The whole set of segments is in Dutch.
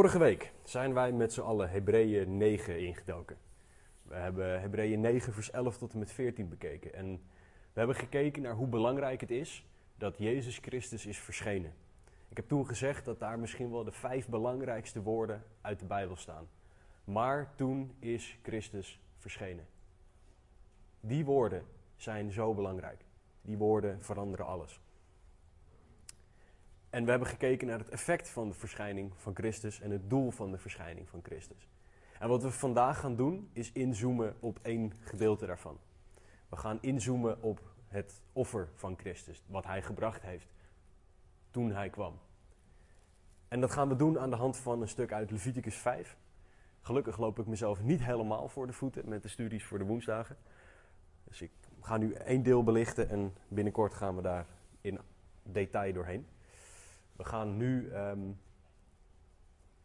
Vorige week zijn wij met z'n allen Hebreeën 9 ingedoken. We hebben Hebreeën 9 vers 11 tot en met 14 bekeken. En we hebben gekeken naar hoe belangrijk het is dat Jezus Christus is verschenen. Ik heb toen gezegd dat daar misschien wel de vijf belangrijkste woorden uit de Bijbel staan. Maar toen is Christus verschenen. Die woorden zijn zo belangrijk. Die woorden veranderen alles. En we hebben gekeken naar het effect van de verschijning van Christus en het doel van de verschijning van Christus. En wat we vandaag gaan doen, is inzoomen op één gedeelte daarvan. We gaan inzoomen op het offer van Christus, wat hij gebracht heeft toen hij kwam. En dat gaan we doen aan de hand van een stuk uit Leviticus 5. Gelukkig loop ik mezelf niet helemaal voor de voeten met de studies voor de woensdagen. Dus ik ga nu één deel belichten en binnenkort gaan we daar in detail doorheen. We gaan nu um,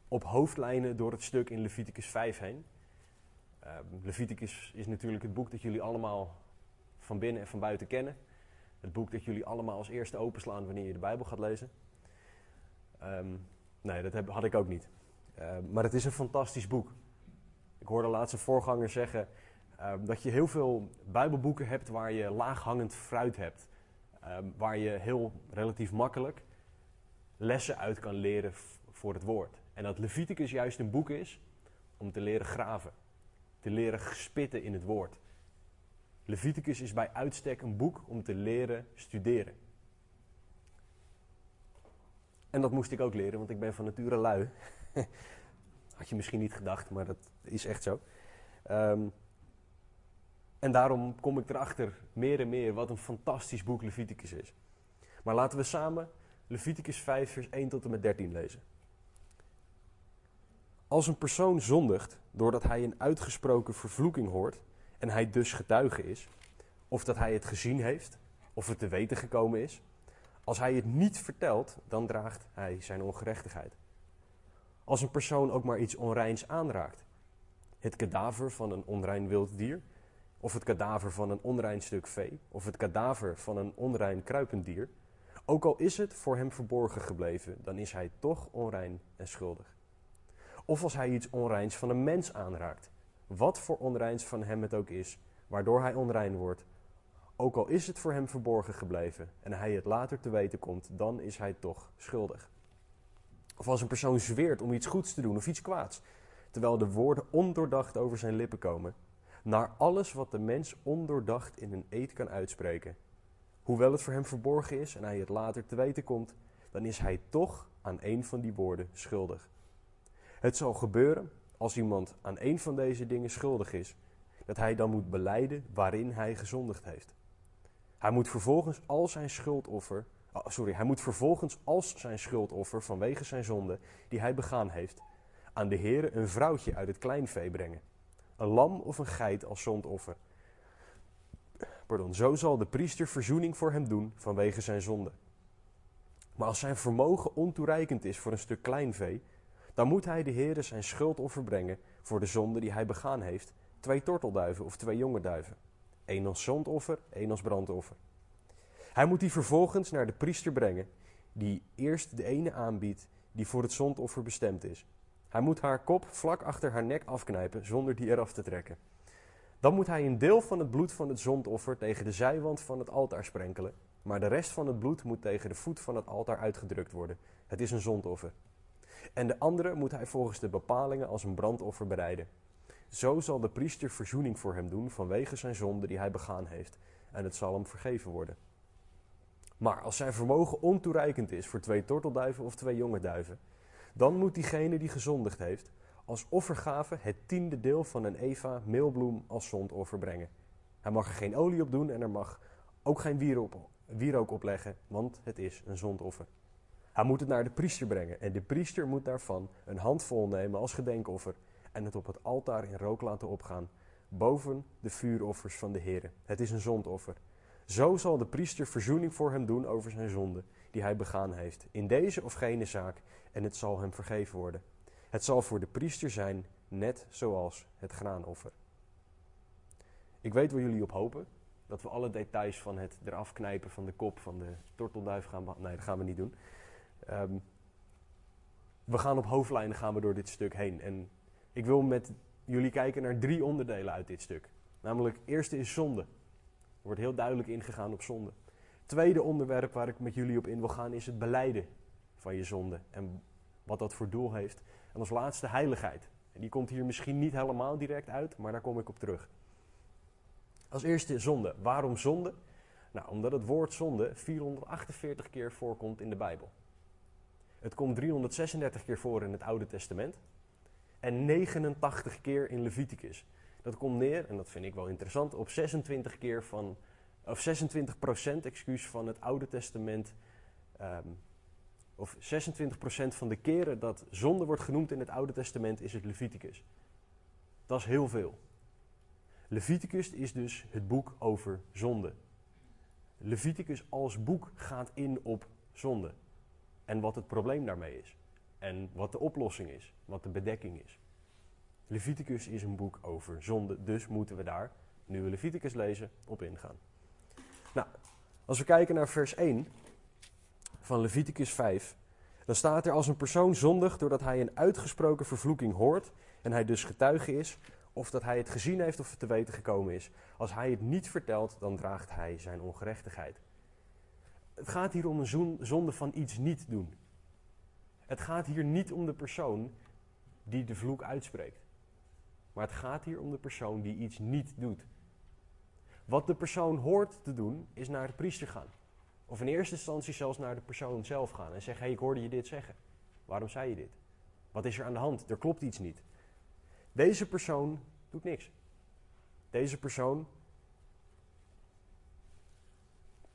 op hoofdlijnen door het stuk in Leviticus 5 heen. Um, Leviticus is natuurlijk het boek dat jullie allemaal van binnen en van buiten kennen. Het boek dat jullie allemaal als eerste openslaan wanneer je de Bijbel gaat lezen. Um, nee, dat heb, had ik ook niet. maar het is een fantastisch boek. Ik hoorde laatst een voorganger zeggen dat je heel veel Bijbelboeken hebt waar je laaghangend fruit hebt. waar je heel relatief makkelijk lessen uit kan leren voor het woord. En dat Leviticus juist een boek is om te leren graven, te leren spitten in het woord. Leviticus is bij uitstek een boek om te leren studeren. En dat moest ik ook leren, want ik ben van nature lui. Had je misschien niet gedacht, maar dat is echt zo. Um, en daarom kom ik erachter meer en meer wat een fantastisch boek Leviticus is. Maar laten we samen Leviticus 5, vers 1 tot en met 13 lezen. Als een persoon zondigt doordat hij een uitgesproken vervloeking hoort en hij dus getuige is, of dat hij het gezien heeft, of het te weten gekomen is, als hij het niet vertelt, dan draagt hij zijn ongerechtigheid. Als een persoon ook maar iets onreins aanraakt, het kadaver van een onrein wild dier, of het kadaver van een onrein stuk vee, of het kadaver van een onrein kruipend dier, ook al is het voor hem verborgen gebleven, dan is hij toch onrein en schuldig. Of als hij iets onreins van een mens aanraakt, wat voor onreins van hem het ook is, waardoor hij onrein wordt, ook al is het voor hem verborgen gebleven en hij het later te weten komt, dan is hij toch schuldig. Of als een persoon zweert om iets goeds te doen of iets kwaads, terwijl de woorden ondoordacht over zijn lippen komen, naar alles wat de mens ondoordacht in een eed kan uitspreken, Hoewel het voor hem verborgen is en hij het later te weten komt, dan is hij toch aan een van die woorden schuldig. Het zal gebeuren als iemand aan een van deze dingen schuldig is, dat hij dan moet beleiden waarin hij gezondigd heeft. Hij moet vervolgens al zijn schuldoffer, oh, sorry, hij moet vervolgens als zijn schuldoffer vanwege zijn zonde die hij begaan heeft, aan de Heere een vrouwtje uit het kleinvee brengen, een lam of een geit als zondoffer Pardon, zo zal de priester verzoening voor hem doen vanwege zijn zonde. Maar als zijn vermogen ontoereikend is voor een stuk kleinvee, dan moet hij de Heere zijn schuldoffer brengen voor de zonde die hij begaan heeft, twee tortelduiven of twee jonge duiven. één als zondoffer, één als brandoffer. Hij moet die vervolgens naar de priester brengen, die eerst de ene aanbiedt die voor het zondoffer bestemd is. Hij moet haar kop vlak achter haar nek afknijpen zonder die eraf te trekken. Dan moet hij een deel van het bloed van het zondoffer tegen de zijwand van het altaar sprenkelen, maar de rest van het bloed moet tegen de voet van het altaar uitgedrukt worden. Het is een zondoffer. En de andere moet hij volgens de bepalingen als een brandoffer bereiden. Zo zal de priester verzoening voor hem doen vanwege zijn zonde die hij begaan heeft, en het zal hem vergeven worden. Maar als zijn vermogen ontoereikend is voor twee tortelduiven of twee jonge duiven, dan moet diegene die gezondigd heeft als offergave het tiende deel van een Eva meelbloem als zondoffer brengen. Hij mag er geen olie op doen en er mag ook geen wierook op leggen, want het is een zondoffer. Hij moet het naar de priester brengen en de priester moet daarvan een handvol nemen als gedenkoffer en het op het altaar in rook laten opgaan, boven de vuuroffers van de Heer. Het is een zondoffer. Zo zal de priester verzoening voor hem doen over zijn zonde die hij begaan heeft, in deze of gene zaak, en het zal hem vergeven worden. Het zal voor de priester zijn, net zoals het graanoffer. Ik weet waar jullie op hopen. Dat we alle details van het eraf knijpen van de kop van de tortelduif gaan Nee, dat gaan we niet doen. Um, we gaan op hoofdlijnen gaan we door dit stuk heen. En ik wil met jullie kijken naar drie onderdelen uit dit stuk. Namelijk, eerste is zonde. Er wordt heel duidelijk ingegaan op zonde. Tweede onderwerp waar ik met jullie op in wil gaan is het beleiden van je zonde. En wat dat voor doel heeft. En als laatste heiligheid. En die komt hier misschien niet helemaal direct uit, maar daar kom ik op terug. Als eerste zonde. Waarom zonde? Nou, omdat het woord zonde 448 keer voorkomt in de Bijbel. Het komt 336 keer voor in het Oude Testament en 89 keer in Leviticus. Dat komt neer, en dat vind ik wel interessant, op 26 keer van, of 26% excuus, van het Oude Testament. Um, of 26% van de keren dat zonde wordt genoemd in het Oude Testament is het Leviticus. Dat is heel veel. Leviticus is dus het boek over zonde. Leviticus als boek gaat in op zonde. En wat het probleem daarmee is. En wat de oplossing is. Wat de bedekking is. Leviticus is een boek over zonde. Dus moeten we daar, nu we Leviticus lezen, op ingaan. Nou, als we kijken naar vers 1 van Leviticus 5. Dan staat er als een persoon zondigt doordat hij een uitgesproken vervloeking hoort. En hij dus getuige is of dat hij het gezien heeft of het te weten gekomen is. Als hij het niet vertelt, dan draagt hij zijn ongerechtigheid. Het gaat hier om een zonde van iets niet doen. Het gaat hier niet om de persoon die de vloek uitspreekt. Maar het gaat hier om de persoon die iets niet doet. Wat de persoon hoort te doen, is naar de priester gaan. Of in eerste instantie zelfs naar de persoon zelf gaan en zeggen: Hé, hey, ik hoorde je dit zeggen. Waarom zei je dit? Wat is er aan de hand? Er klopt iets niet. Deze persoon doet niks. Deze persoon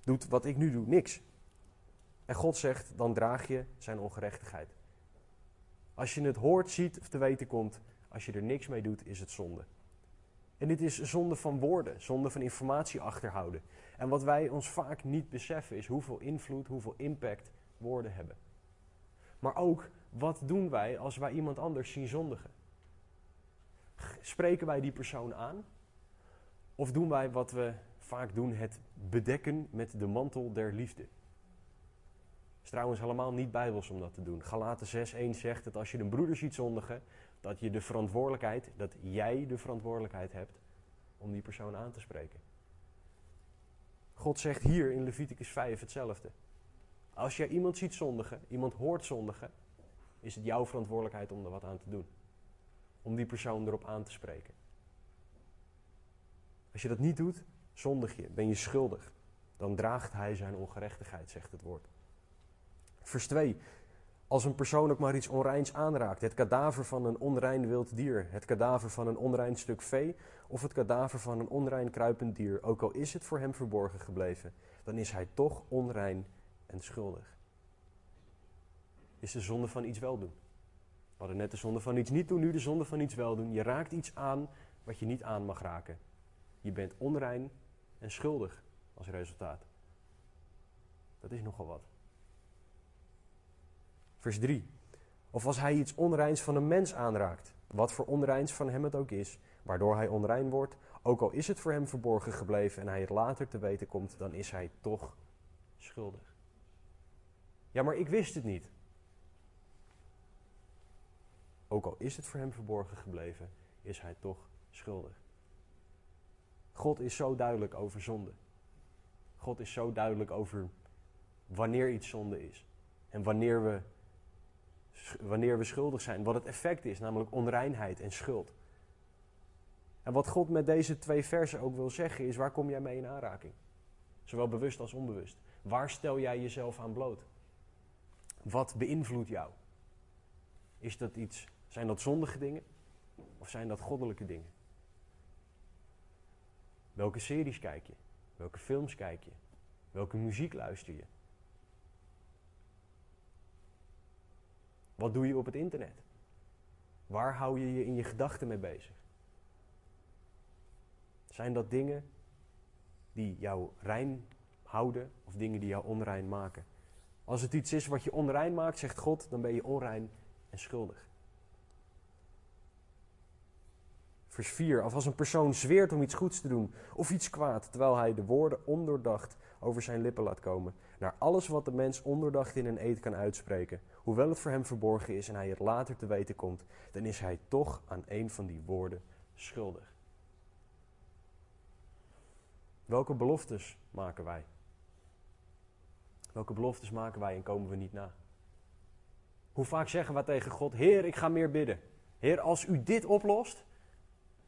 doet wat ik nu doe, niks. En God zegt, dan draag je zijn ongerechtigheid. Als je het hoort, ziet of te weten komt, als je er niks mee doet, is het zonde. En dit is zonde van woorden, zonde van informatie achterhouden. En wat wij ons vaak niet beseffen is hoeveel invloed, hoeveel impact woorden hebben. Maar ook, wat doen wij als wij iemand anders zien zondigen? Spreken wij die persoon aan? Of doen wij wat we vaak doen, het bedekken met de mantel der liefde? Het is trouwens helemaal niet bijbels om dat te doen. Galaten 6.1 zegt dat als je een broeder ziet zondigen, dat je de verantwoordelijkheid, dat jij de verantwoordelijkheid hebt om die persoon aan te spreken. God zegt hier in Leviticus 5 hetzelfde. Als jij iemand ziet zondigen, iemand hoort zondigen, is het jouw verantwoordelijkheid om er wat aan te doen om die persoon erop aan te spreken. Als je dat niet doet, zondig je, ben je schuldig. Dan draagt hij zijn ongerechtigheid, zegt het woord. Vers 2. Als een persoon ook maar iets onreins aanraakt, het kadaver van een onrein wild dier, het kadaver van een onrein stuk vee of het kadaver van een onrein kruipend dier, ook al is het voor hem verborgen gebleven, dan is hij toch onrein en schuldig. Is de zonde van iets wel doen. We hadden net de zonde van iets niet doen, nu de zonde van iets wel doen. Je raakt iets aan wat je niet aan mag raken. Je bent onrein en schuldig als resultaat. Dat is nogal wat. Vers 3. Of als hij iets onreins van een mens aanraakt, wat voor onreins van hem het ook is, waardoor hij onrein wordt, ook al is het voor hem verborgen gebleven en hij het later te weten komt, dan is hij toch schuldig. Ja, maar ik wist het niet. Ook al is het voor hem verborgen gebleven, is hij toch schuldig. God is zo duidelijk over zonde. God is zo duidelijk over wanneer iets zonde is. En wanneer we, wanneer we schuldig zijn. Wat het effect is, namelijk onreinheid en schuld. En wat God met deze twee versen ook wil zeggen is, waar kom jij mee in aanraking? Zowel bewust als onbewust. Waar stel jij jezelf aan bloot? Wat beïnvloedt jou? Is dat iets zijn dat zondige dingen of zijn dat goddelijke dingen? Welke series kijk je? Welke films kijk je? Welke muziek luister je? Wat doe je op het internet? Waar hou je je in je gedachten mee bezig? Zijn dat dingen die jou rein houden of dingen die jou onrein maken? Als het iets is wat je onrein maakt, zegt God, dan ben je onrein en schuldig. Vers 4. Of als een persoon zweert om iets goeds te doen of iets kwaad, terwijl hij de woorden ondoordacht over zijn lippen laat komen. Naar alles wat de mens ondoordacht in een eed kan uitspreken, hoewel het voor hem verborgen is en hij het later te weten komt, dan is hij toch aan een van die woorden schuldig. Welke beloftes maken wij? Welke beloftes maken wij en komen we niet na? Hoe vaak zeggen we tegen God: Heer, ik ga meer bidden. Heer, als u dit oplost,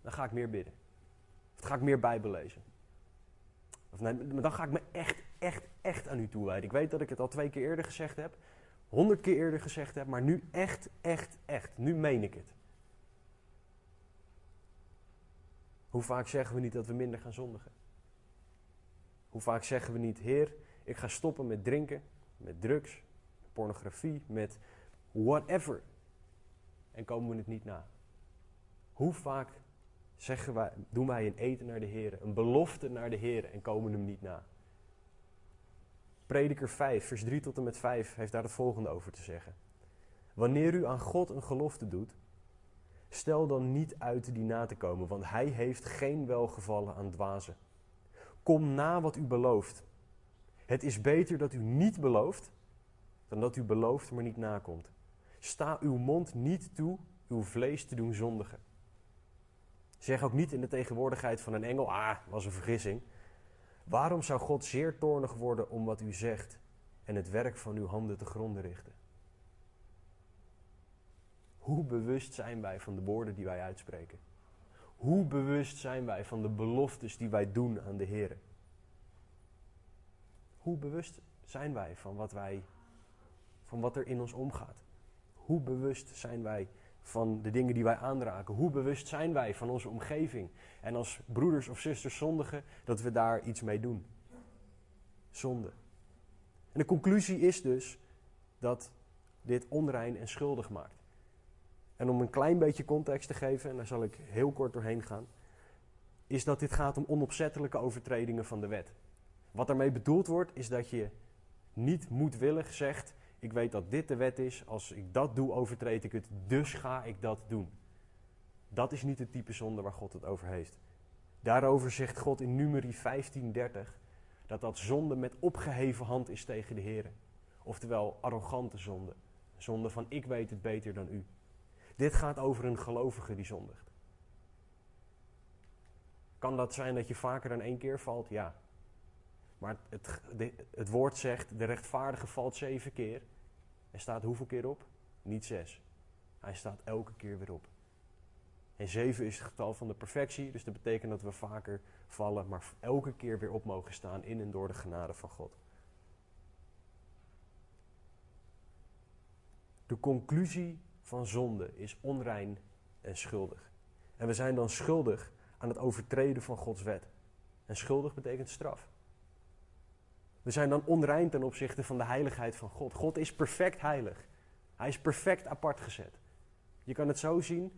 dan ga ik meer bidden. Of ga ik meer Bijbel lezen. Of nee, dan ga ik me echt, echt, echt aan u toewijden. Ik weet dat ik het al twee keer eerder gezegd heb, honderd keer eerder gezegd heb, maar nu echt, echt, echt. Nu meen ik het. Hoe vaak zeggen we niet dat we minder gaan zondigen? Hoe vaak zeggen we niet, Heer, ik ga stoppen met drinken, met drugs, pornografie, met whatever. En komen we het niet na. Hoe vaak zeggen wij, doen wij een eten naar de Heer, een belofte naar de Heer en komen hem niet na? Prediker 5, vers 3 tot en met 5 heeft daar het volgende over te zeggen. Wanneer u aan God een gelofte doet, stel dan niet uit die na te komen, want hij heeft geen welgevallen aan dwazen. Kom na wat u belooft. Het is beter dat u niet belooft, dan dat u belooft maar niet nakomt. Sta uw mond niet toe uw vlees te doen zondigen. Zeg ook niet in de tegenwoordigheid van een engel, ah, was een vergissing. Waarom zou God zeer toornig worden om wat u zegt en het werk van uw handen te gronden richten? Hoe bewust zijn wij van de woorden die wij uitspreken? Hoe bewust zijn wij van de beloftes die wij doen aan de Heer? Hoe bewust zijn wij van wat, wij, van wat er in ons omgaat? Hoe bewust zijn wij van de dingen die wij aanraken? Hoe bewust zijn wij van onze omgeving? En als broeders of zusters zondigen, dat we daar iets mee doen. Zonde. En de conclusie is dus dat dit onrein en schuldig maakt. En om een klein beetje context te geven, en daar zal ik heel kort doorheen gaan, is dat dit gaat om onopzettelijke overtredingen van de wet. Wat daarmee bedoeld wordt, is dat je niet moedwillig zegt: Ik weet dat dit de wet is, als ik dat doe, overtreed ik het, dus ga ik dat doen. Dat is niet het type zonde waar God het over heeft. Daarover zegt God in Numeri 15:30 dat dat zonde met opgeheven hand is tegen de Heer. Oftewel arrogante zonde. Zonde van ik weet het beter dan u. Dit gaat over een gelovige die zondigt. Kan dat zijn dat je vaker dan één keer valt? Ja. Maar het, het woord zegt, de rechtvaardige valt zeven keer. En staat hoeveel keer op? Niet zes. Hij staat elke keer weer op. En zeven is het getal van de perfectie, dus dat betekent dat we vaker vallen, maar elke keer weer op mogen staan in en door de genade van God. De conclusie van zonde is onrein en schuldig. En we zijn dan schuldig aan het overtreden van Gods wet. En schuldig betekent straf. We zijn dan onrein ten opzichte van de heiligheid van God. God is perfect heilig. Hij is perfect apart gezet. Je kan het zo zien: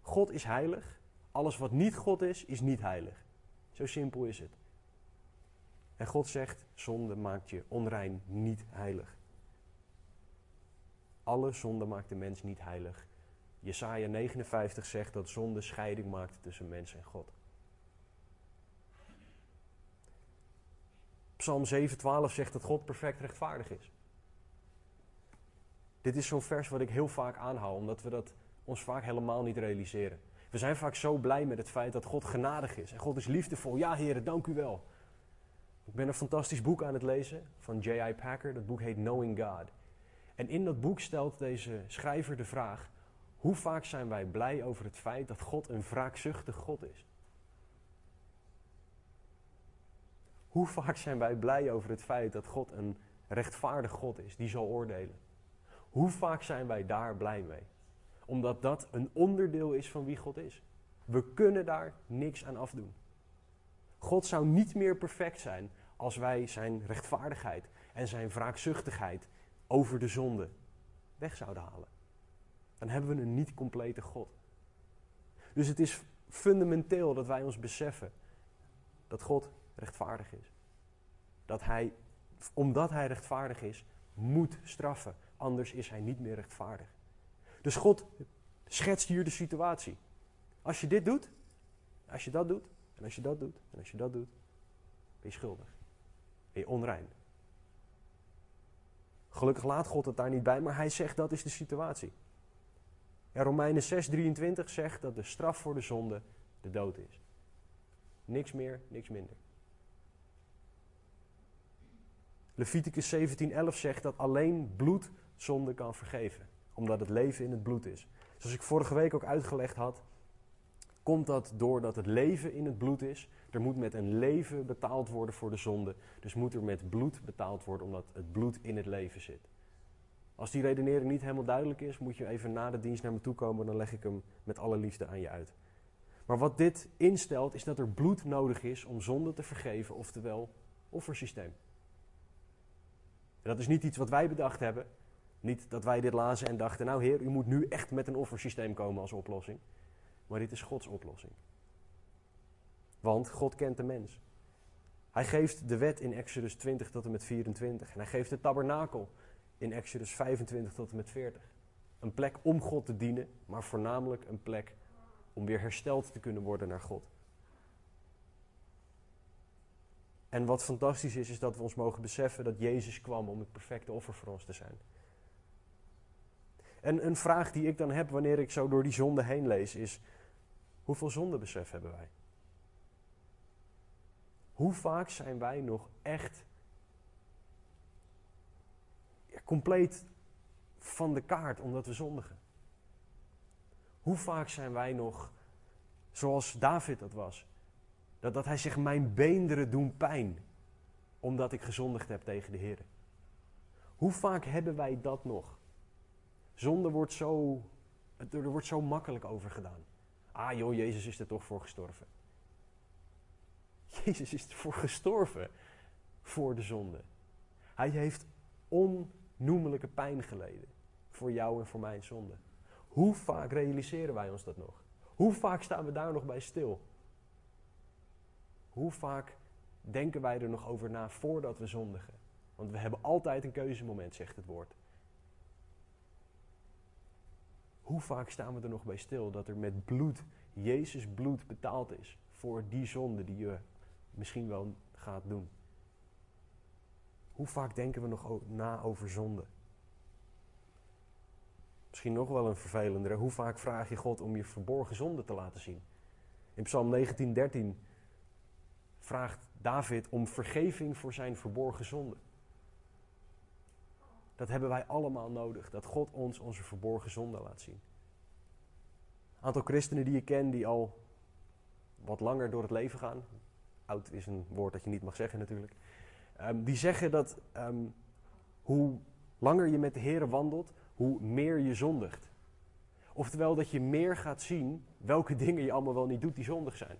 God is heilig. Alles wat niet God is, is niet heilig. Zo simpel is het. En God zegt: zonde maakt je onrein, niet heilig. Alle zonde maakt de mens niet heilig. Jesaja 59 zegt dat zonde scheiding maakt tussen mens en God. Psalm 7:12 zegt dat God perfect rechtvaardig is. Dit is zo'n vers wat ik heel vaak aanhaal, omdat we dat ons vaak helemaal niet realiseren. We zijn vaak zo blij met het feit dat God genadig is en God is liefdevol. Ja, heren, dank u wel. Ik ben een fantastisch boek aan het lezen van J.I. Packer. Dat boek heet Knowing God. En in dat boek stelt deze schrijver de vraag: hoe vaak zijn wij blij over het feit dat God een wraakzuchtig God is? Hoe vaak zijn wij blij over het feit dat God een rechtvaardig God is die zal oordelen? Hoe vaak zijn wij daar blij mee? Omdat dat een onderdeel is van wie God is. We kunnen daar niks aan afdoen. God zou niet meer perfect zijn als wij zijn rechtvaardigheid en zijn wraakzuchtigheid over de zonde weg zouden halen. Dan hebben we een niet complete God. Dus het is fundamenteel dat wij ons beseffen dat God rechtvaardig is. Dat hij, omdat hij rechtvaardig is, moet straffen. Anders is hij niet meer rechtvaardig. Dus God schetst hier de situatie. Als je dit doet, Als je dat doet, en als je dat doet, en als je dat doet, ben je schuldig. Ben je onrein. Gelukkig laat God het daar niet bij, maar hij zegt dat is de situatie. Ja, Romeinen 6:23 zegt dat de straf voor de zonde de dood is. Niks meer, niks minder. Leviticus 17:11 zegt dat alleen bloed zonde kan vergeven, omdat het leven in het bloed is. Zoals ik vorige week ook uitgelegd had, komt dat doordat het leven in het bloed is. Er moet met een leven betaald worden voor de zonde. Dus moet er met bloed betaald worden omdat het bloed in het leven zit. Als die redenering niet helemaal duidelijk is, moet je even na de dienst naar me toe komen. Dan leg ik hem met alle liefde aan je uit. Maar wat dit instelt, is dat er bloed nodig is om zonde te vergeven, oftewel offersysteem. En dat is niet iets wat wij bedacht hebben. Niet dat wij dit lazen en dachten, nou heer, u moet nu echt met een offersysteem komen als oplossing. Maar dit is Gods oplossing. Want God kent de mens. Hij geeft de wet in Exodus 20 tot en met 24. En hij geeft de tabernakel in Exodus 25 tot en met 40. Een plek om God te dienen, maar voornamelijk een plek om weer hersteld te kunnen worden naar God. En wat fantastisch is, is dat we ons mogen beseffen dat Jezus kwam om het perfecte offer voor ons te zijn. En een vraag die ik dan heb wanneer ik zo door die zonde heen lees is: hoeveel zondebesef hebben wij? Hoe vaak zijn wij nog echt compleet van de kaart omdat we zondigen? Hoe vaak zijn wij nog zoals David dat was? Dat, hij zegt, mijn beenderen doen pijn omdat ik gezondigd heb tegen de Heer. Hoe vaak hebben wij dat nog? Zonde wordt zo, er wordt zo makkelijk over gedaan. Ah joh, Jezus is er toch voor gestorven. Jezus is ervoor gestorven voor de zonde. Hij heeft onnoemelijke pijn geleden voor jou en voor mijn zonde. Hoe vaak realiseren wij ons dat nog? Hoe vaak staan we daar nog bij stil? Hoe vaak denken wij er nog over na voordat we zondigen? Want we hebben altijd een keuzemoment, zegt het woord. Hoe vaak staan we er nog bij stil dat er met bloed, Jezus bloed betaald is voor die zonde die je misschien wel gaat doen? Hoe vaak denken we nog na over zonde? Misschien nog wel een vervelendere. Hoe vaak vraag je God om je verborgen zonde te laten zien? In Psalm 19:13 vraagt David om vergeving voor zijn verborgen zonde. Dat hebben wij allemaal nodig, dat God ons onze verborgen zonde laat zien. Een aantal christenen die ik ken die al wat langer door het leven gaan, oud is een woord dat je niet mag zeggen natuurlijk, um, die zeggen dat um, hoe langer je met de Heer wandelt, hoe meer je zondigt. Oftewel dat je meer gaat zien welke dingen je allemaal wel niet doet die zondig zijn.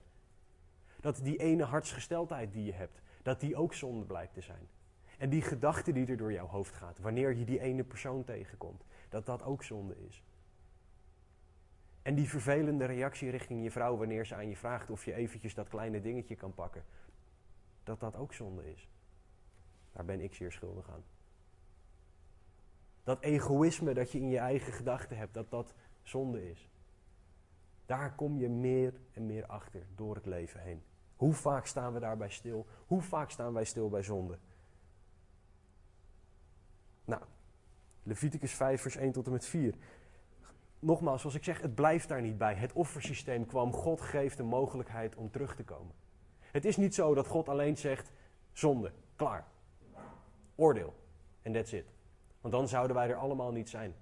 Dat die ene hartsgesteldheid die je hebt, dat die ook zonde blijkt te zijn. En die gedachte die er door jouw hoofd gaat, wanneer je die ene persoon tegenkomt, dat dat ook zonde is. En die vervelende reactie richting je vrouw wanneer ze aan je vraagt of je eventjes dat kleine dingetje kan pakken, dat dat ook zonde is. Daar ben ik zeer schuldig aan. Dat egoïsme dat je in je eigen gedachten hebt, dat dat zonde is. Daar kom je meer en meer achter door het leven heen. Hoe vaak staan we daarbij stil? Hoe vaak staan wij stil bij zonde? Nou, Leviticus 5, vers 1 tot en met 4. Nogmaals, zoals ik zeg, het blijft daar niet bij. Het offersysteem kwam. God geeft de mogelijkheid om terug te komen. Het is niet zo dat God alleen zegt: zonde, klaar. Oordeel. En that's it. Want dan zouden wij er allemaal niet zijn.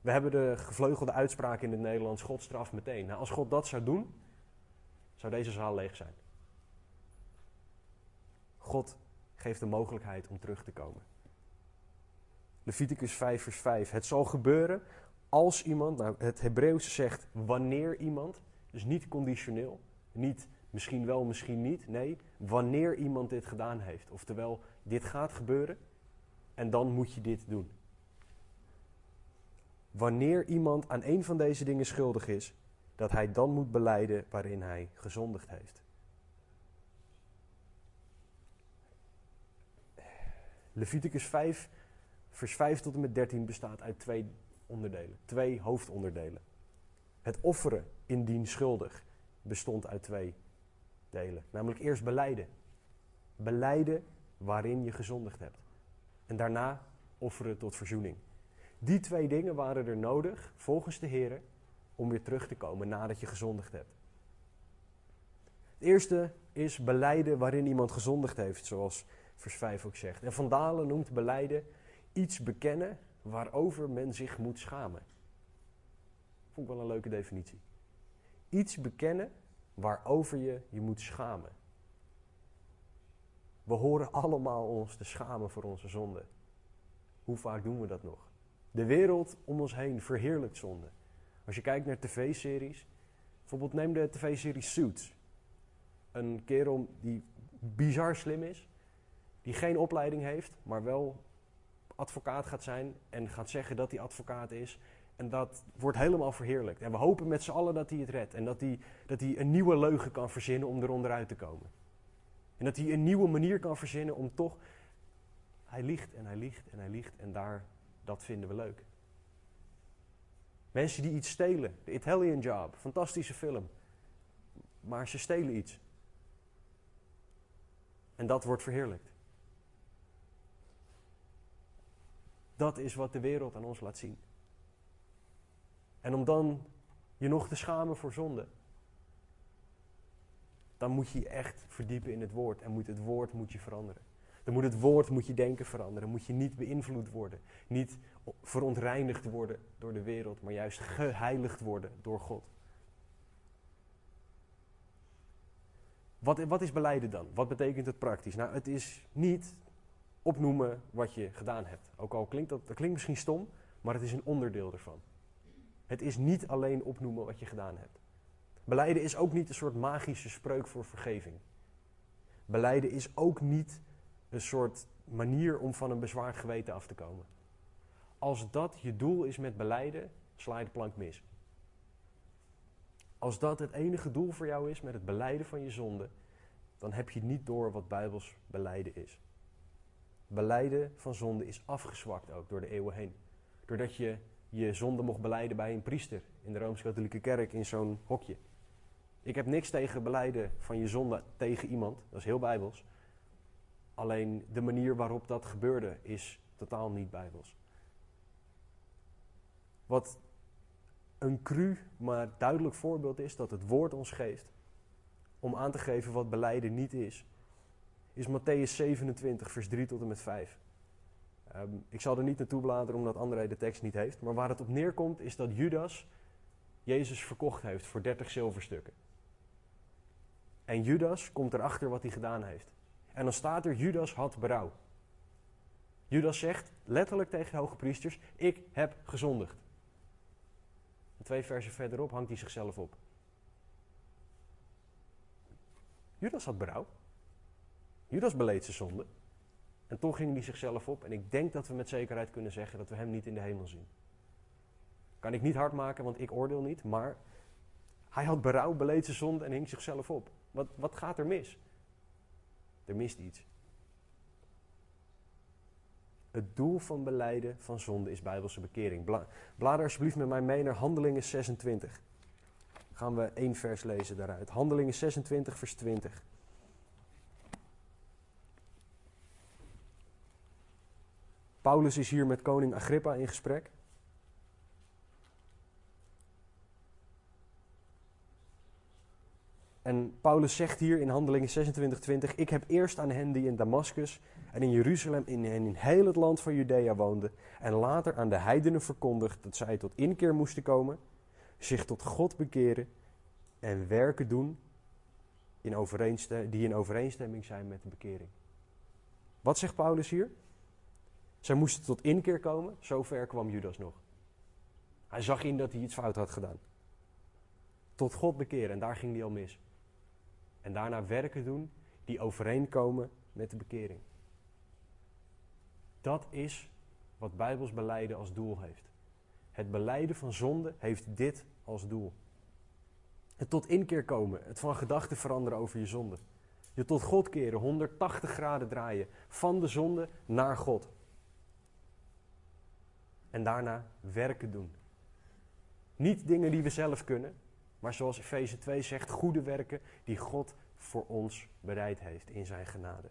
We hebben de gevleugelde uitspraak in het Nederlands: God straf meteen. Nou, als God dat zou doen, zou deze zaal leeg zijn. God geeft de mogelijkheid om terug te komen. Leviticus 5, vers 5. Het zal gebeuren als iemand, nou het Hebreeuwse zegt wanneer iemand, dus niet conditioneel, niet misschien wel, misschien niet, nee, wanneer iemand dit gedaan heeft. Oftewel, dit gaat gebeuren en dan moet je dit doen. Wanneer iemand aan een van deze dingen schuldig is, dat hij dan moet beleiden waarin hij gezondigd heeft. Leviticus 5, vers 5 tot en met 13 bestaat uit twee onderdelen, twee hoofdonderdelen. Het offeren indien schuldig bestond uit twee delen. Namelijk eerst beleiden. Beleiden waarin je gezondigd hebt. En daarna offeren tot verzoening. Die twee dingen waren er nodig, volgens de Heer, om weer terug te komen nadat je gezondigd hebt. Het eerste is beleiden waarin iemand gezondigd heeft, zoals vers 5 ook zegt. En Van Dalen noemt beleiden iets bekennen waarover men zich moet schamen. Vond ik wel een leuke definitie. Iets bekennen waarover je je moet schamen. We horen allemaal ons te schamen voor onze zonde. Hoe vaak doen we dat nog? De wereld om ons heen verheerlijkt zonde. Als je kijkt naar tv-series, bijvoorbeeld neem de tv-serie Suits. Een kerel die bizar slim is, die geen opleiding heeft, maar wel advocaat gaat zijn en gaat zeggen dat hij advocaat is. En dat wordt helemaal verheerlijkt. En we hopen met z'n allen dat hij het redt. En dat hij, dat hij een nieuwe leugen kan verzinnen om eronder uit te komen. En dat hij een nieuwe manier kan verzinnen om toch. Hij liegt en hij liegt en hij liegt. En daar, dat vinden we leuk. Mensen die iets stelen. The Italian Job. Fantastische film. Maar ze stelen iets. En dat wordt verheerlijkt. Dat is wat de wereld aan ons laat zien. En om dan je nog te schamen voor zonde, dan moet je je echt verdiepen in het woord en moet het woord moet je veranderen. Dan moet het woord moet je denken veranderen. Moet je niet beïnvloed worden. Niet verontreinigd worden door de wereld, maar juist geheiligd worden door God. Wat, wat is beleiden dan? Wat betekent het praktisch? Nou, het is niet opnoemen wat je gedaan hebt. Ook al klinkt dat, dat klinkt misschien stom, maar het is een onderdeel ervan. Het is niet alleen opnoemen wat je gedaan hebt. Beleiden is ook niet een soort magische spreuk voor vergeving. Beleiden is ook niet een soort manier om van een bezwaard geweten af te komen. Als dat je doel is met beleiden, sla je de plank mis. Als dat het enige doel voor jou is met het beleiden van je zonde, dan heb je niet door wat Bijbels beleiden is. Beleiden van zonde is afgezwakt ook door de eeuwen heen. Doordat je je zonde mocht beleiden bij een priester in de Rooms-Katholieke Kerk in zo'n hokje. Ik heb niks tegen beleiden van je zonde tegen iemand, dat is heel bijbels. Alleen de manier waarop dat gebeurde is totaal niet bijbels. Wat een cru, maar duidelijk voorbeeld is dat het woord ons geeft om aan te geven wat beleiden niet is, is Matthäus 27, vers 3 tot en met 5. Um, ehm, ik zal er niet naartoe bladeren omdat André de tekst niet heeft, maar waar het op neerkomt is dat Judas Jezus verkocht heeft voor 30 zilverstukken. En Judas komt erachter wat hij gedaan heeft. En dan staat er, Judas had berouw. Judas zegt letterlijk tegen de hoge priesters, ik heb gezondigd. En twee versen verderop hangt hij zichzelf op. Judas had berouw. Judas beleed zijn zonde. En toch ging hij zichzelf op. En ik denk dat we met zekerheid kunnen zeggen dat we hem niet in de hemel zien. Kan ik niet hard maken, want ik oordeel niet. Maar hij had berouw, beleed zijn zonde en hing zichzelf op. Wat, wat gaat er mis? Er mist iets. Het doel van beleiden van zonde is bijbelse bekering. Bla, blader alsjeblieft met mij mee naar Handelingen 26. Gaan we één vers lezen daaruit. Handelingen 26, vers 20. Paulus is hier met koning Agrippa in gesprek. En Paulus zegt hier in Handelingen 26:20: Ik heb eerst aan hen die in Damascus en in Jeruzalem en in heel het land van Judea woonden, en later aan de heidenen verkondigd dat zij tot inkeer moesten komen, zich tot God bekeren en werken doen in die in overeenstemming zijn met de bekering. Wat zegt Paulus hier? Zij moesten tot inkeer komen, zover kwam Judas nog. Hij zag in dat hij iets fout had gedaan. Tot God bekeren en daar ging hij al mis. En daarna werken doen die overeenkomen met de bekering. Dat is wat Bijbels beleiden als doel heeft. Het beleiden van zonde heeft dit als doel. Het tot inkeer komen, het van gedachten veranderen over je zonde. Je tot God keren, 180 graden draaien, van de zonde naar God. En daarna werken doen. Niet dingen die we zelf kunnen, Maar zoals Efeze 2 zegt, goede werken die God voor ons bereid heeft in zijn genade.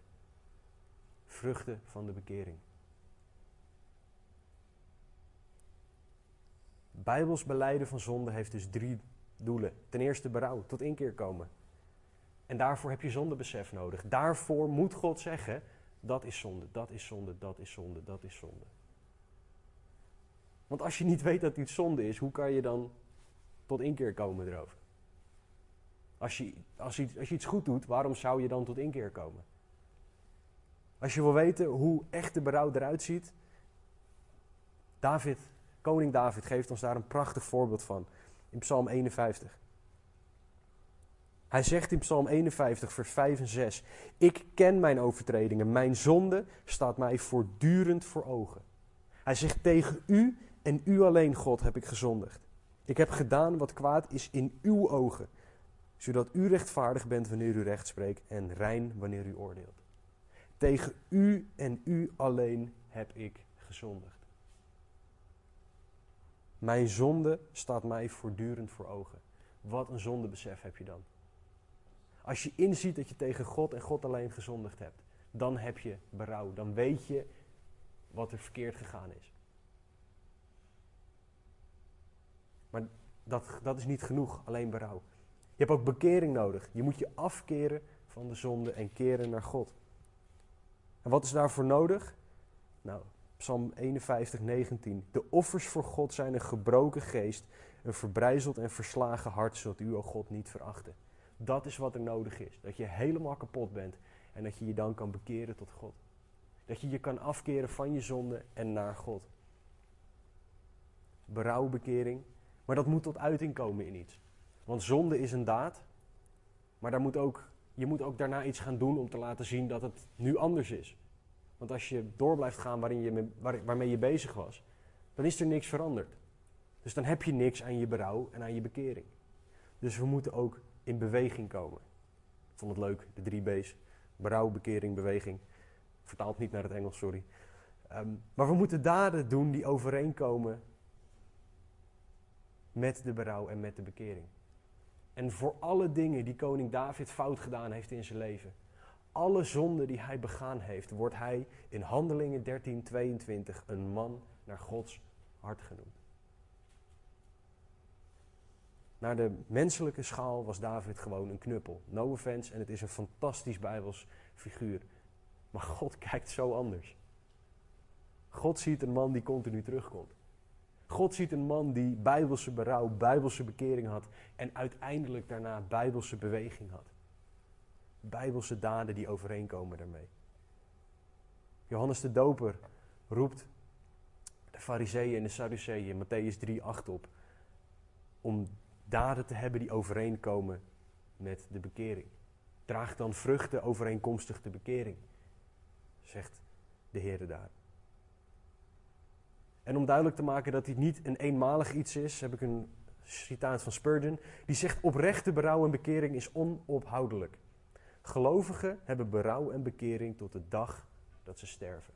Vruchten van de bekering. Bijbels beleiden van zonde heeft dus drie doelen. Ten eerste berouw, tot inkeer komen. En daarvoor heb je zondebesef nodig. Daarvoor moet God zeggen, dat is zonde, dat is zonde, dat is zonde, dat is zonde. Want als je niet weet dat iets zonde is, hoe kan je dan tot inkeer komen erover? Als je, als, je, als je iets goed doet, waarom zou je dan tot inkeer komen? Als je wil weten hoe echte berouw eruit ziet, David, koning David geeft ons daar een prachtig voorbeeld van in Psalm 51. Hij zegt in Psalm 51, vers 5 en 6: Ik ken mijn overtredingen, mijn zonde staat mij voortdurend voor ogen. Hij zegt tegen u en u alleen, God, heb ik gezondigd. Ik heb gedaan wat kwaad is in uw ogen, zodat u rechtvaardig bent wanneer u recht spreekt en rein wanneer u oordeelt. Tegen u en u alleen heb ik gezondigd. Mijn zonde staat mij voortdurend voor ogen. Wat een zondebesef heb je dan? Als je inziet dat je tegen God en God alleen gezondigd hebt, dan heb je berouw. Dan weet je wat er verkeerd gegaan is. Maar dat, dat is niet genoeg, alleen berouw. Je hebt ook bekering nodig. Je moet je afkeren van de zonde en keren naar God. En wat is daarvoor nodig? Nou, Psalm 51, 19. De offers voor God zijn een gebroken geest, een verbrijzeld en verslagen hart, zodat u, o God, niet verachten. Dat is wat er nodig is. Dat je helemaal kapot bent en dat je je dan kan bekeren tot God. Dat je je kan afkeren van je zonde en naar God. Berouwbekering. Maar dat moet tot uiting komen in iets. Want zonde is een daad. Maar daar moet ook, je moet ook daarna iets gaan doen om te laten zien dat het nu anders is. Want als je door blijft gaan waarin je, waar, waarmee je bezig was, dan is er niks veranderd. Dus dan heb je niks aan je berouw en aan je bekering. Dus we moeten ook in beweging komen. Ik vond het leuk, de drie B's. Berouw, bekering, beweging. Vertaald niet naar het Engels, sorry. Ehm, maar we moeten daden doen die overeenkomen met de berouw en met de bekering. En voor alle dingen die koning David fout gedaan heeft in zijn leven, alle zonden die hij begaan heeft, wordt hij in Handelingen 13:22 een man naar Gods hart genoemd. Naar de menselijke schaal was David gewoon een knuppel. No offense, en het is een fantastisch Bijbels figuur. Maar God kijkt zo anders. God ziet een man die continu terugkomt. God ziet een man die bijbelse berouw, bijbelse bekering had en uiteindelijk daarna bijbelse beweging had. Bijbelse daden die overeenkomen daarmee. Johannes de Doper roept de Fariseeën en de Sadduceeën, Matthäus 3, 8 op, om daden te hebben die overeenkomen met de bekering. Draag dan vruchten overeenkomstig de bekering, zegt de Heer daar. En om duidelijk te maken dat dit niet een eenmalig iets is, heb ik een citaat van Spurgeon. Die zegt: Oprechte berouw en bekering is onophoudelijk. Gelovigen hebben berouw en bekering tot de dag dat ze sterven.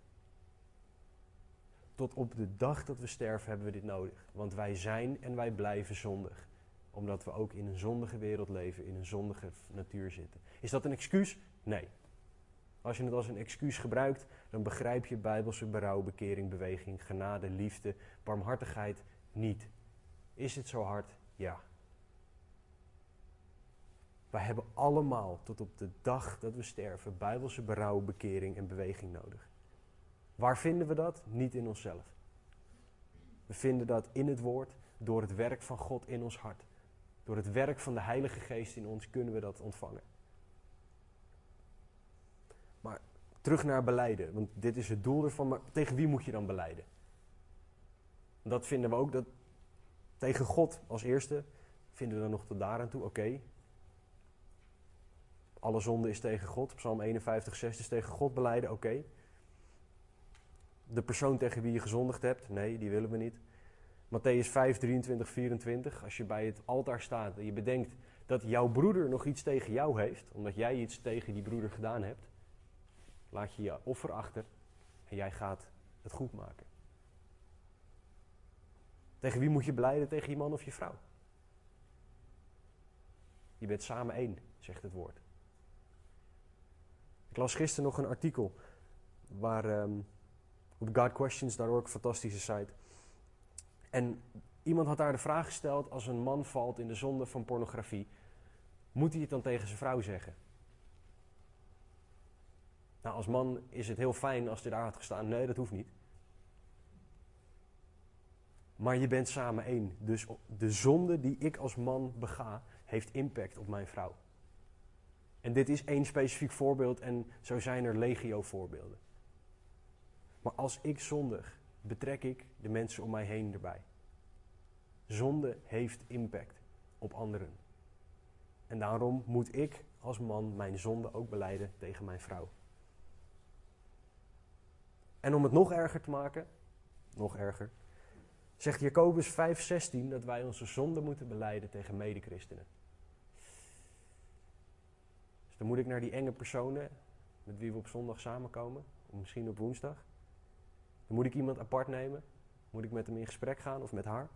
Tot op de dag dat we sterven hebben we dit nodig. Want wij zijn en wij blijven zondig. Omdat we ook in een zondige wereld leven, in een zondige natuur zitten. Is dat een excuus? Nee. Als je het als een excuus gebruikt, dan begrijp je bijbelse berouw, bekering, beweging, genade, liefde, barmhartigheid niet. Is het zo hard? Ja. Wij hebben allemaal tot op de dag dat we sterven bijbelse berouw, bekering en beweging nodig. Waar vinden we dat? Niet in onszelf. We vinden dat in het woord, door het werk van God in ons hart. Door het werk van de Heilige Geest in ons kunnen we dat ontvangen. Maar terug naar beleiden, want dit is het doel ervan. Maar tegen wie moet je dan beleiden? Dat vinden we ook, dat tegen God als eerste vinden we dan nog tot daaraan toe, oké. Alle zonde is tegen God, Psalm 51, 6 is tegen God beleiden, oké. De persoon tegen wie je gezondigd hebt, nee, die willen we niet. Matthäus 5, 23, 24, als je bij het altaar staat en je bedenkt dat jouw broeder nog iets tegen jou heeft, omdat jij iets tegen die broeder gedaan hebt, laat je je offer achter en jij gaat het goed maken. Tegen wie moet je beleiden? Tegen je man of je vrouw? Je bent samen één, zegt het woord. Ik las gisteren nog een artikel waar, ehm, op GodQuestions.org, fantastische site. En iemand had daar de vraag gesteld: als een man valt in de zonde van pornografie, moet hij het dan tegen zijn vrouw zeggen? Nou, als man is het heel fijn als hij daar had gestaan. Nee, dat hoeft niet. Maar je bent samen één. Dus de zonde die ik als man bega, heeft impact op mijn vrouw. En dit is één specifiek voorbeeld en zo zijn er legio voorbeelden. Maar als ik zondig, betrek ik de mensen om mij heen erbij. Zonde heeft impact op anderen. En daarom moet ik als man mijn zonde ook beleiden tegen mijn vrouw. En om het nog erger te maken, nog erger, zegt Jacobus 5:16 dat wij onze zonde moeten beleiden tegen medechristenen. Dus dan moet ik naar die enge personen met wie we op zondag samenkomen, of misschien op woensdag. Dan moet ik iemand apart nemen, moet ik met hem in gesprek gaan of met haar.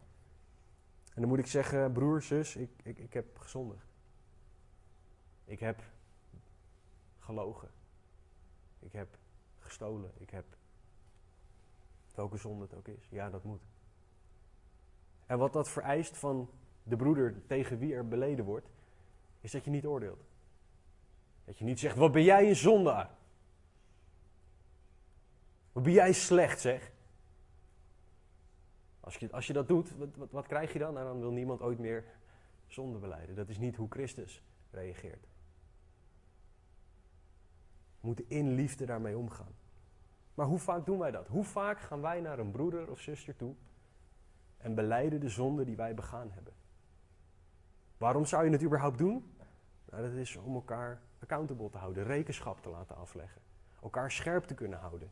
En dan moet ik zeggen, broer, zus, ik, ik, ik heb gezondigd. Ik heb gelogen. Ik heb gestolen. Ik heb welke zonde het ook is. Ja, dat moet. En wat dat vereist van de broeder tegen wie er beleden wordt, is dat je niet oordeelt. Dat je niet zegt, wat ben jij een zondaar? Wat ben jij slecht zeg? Als je, als je dat doet, wat, wat, wat krijg je dan? Nou, dan wil niemand ooit meer zonde beleiden. Dat is niet hoe Christus reageert. We moeten in liefde daarmee omgaan. Maar hoe vaak doen wij dat? Hoe vaak gaan wij naar een broeder of zuster toe en beleiden de zonde die wij begaan hebben? Waarom zou je het überhaupt doen? Nou, dat is om elkaar accountable te houden, rekenschap te laten afleggen, elkaar scherp te kunnen houden.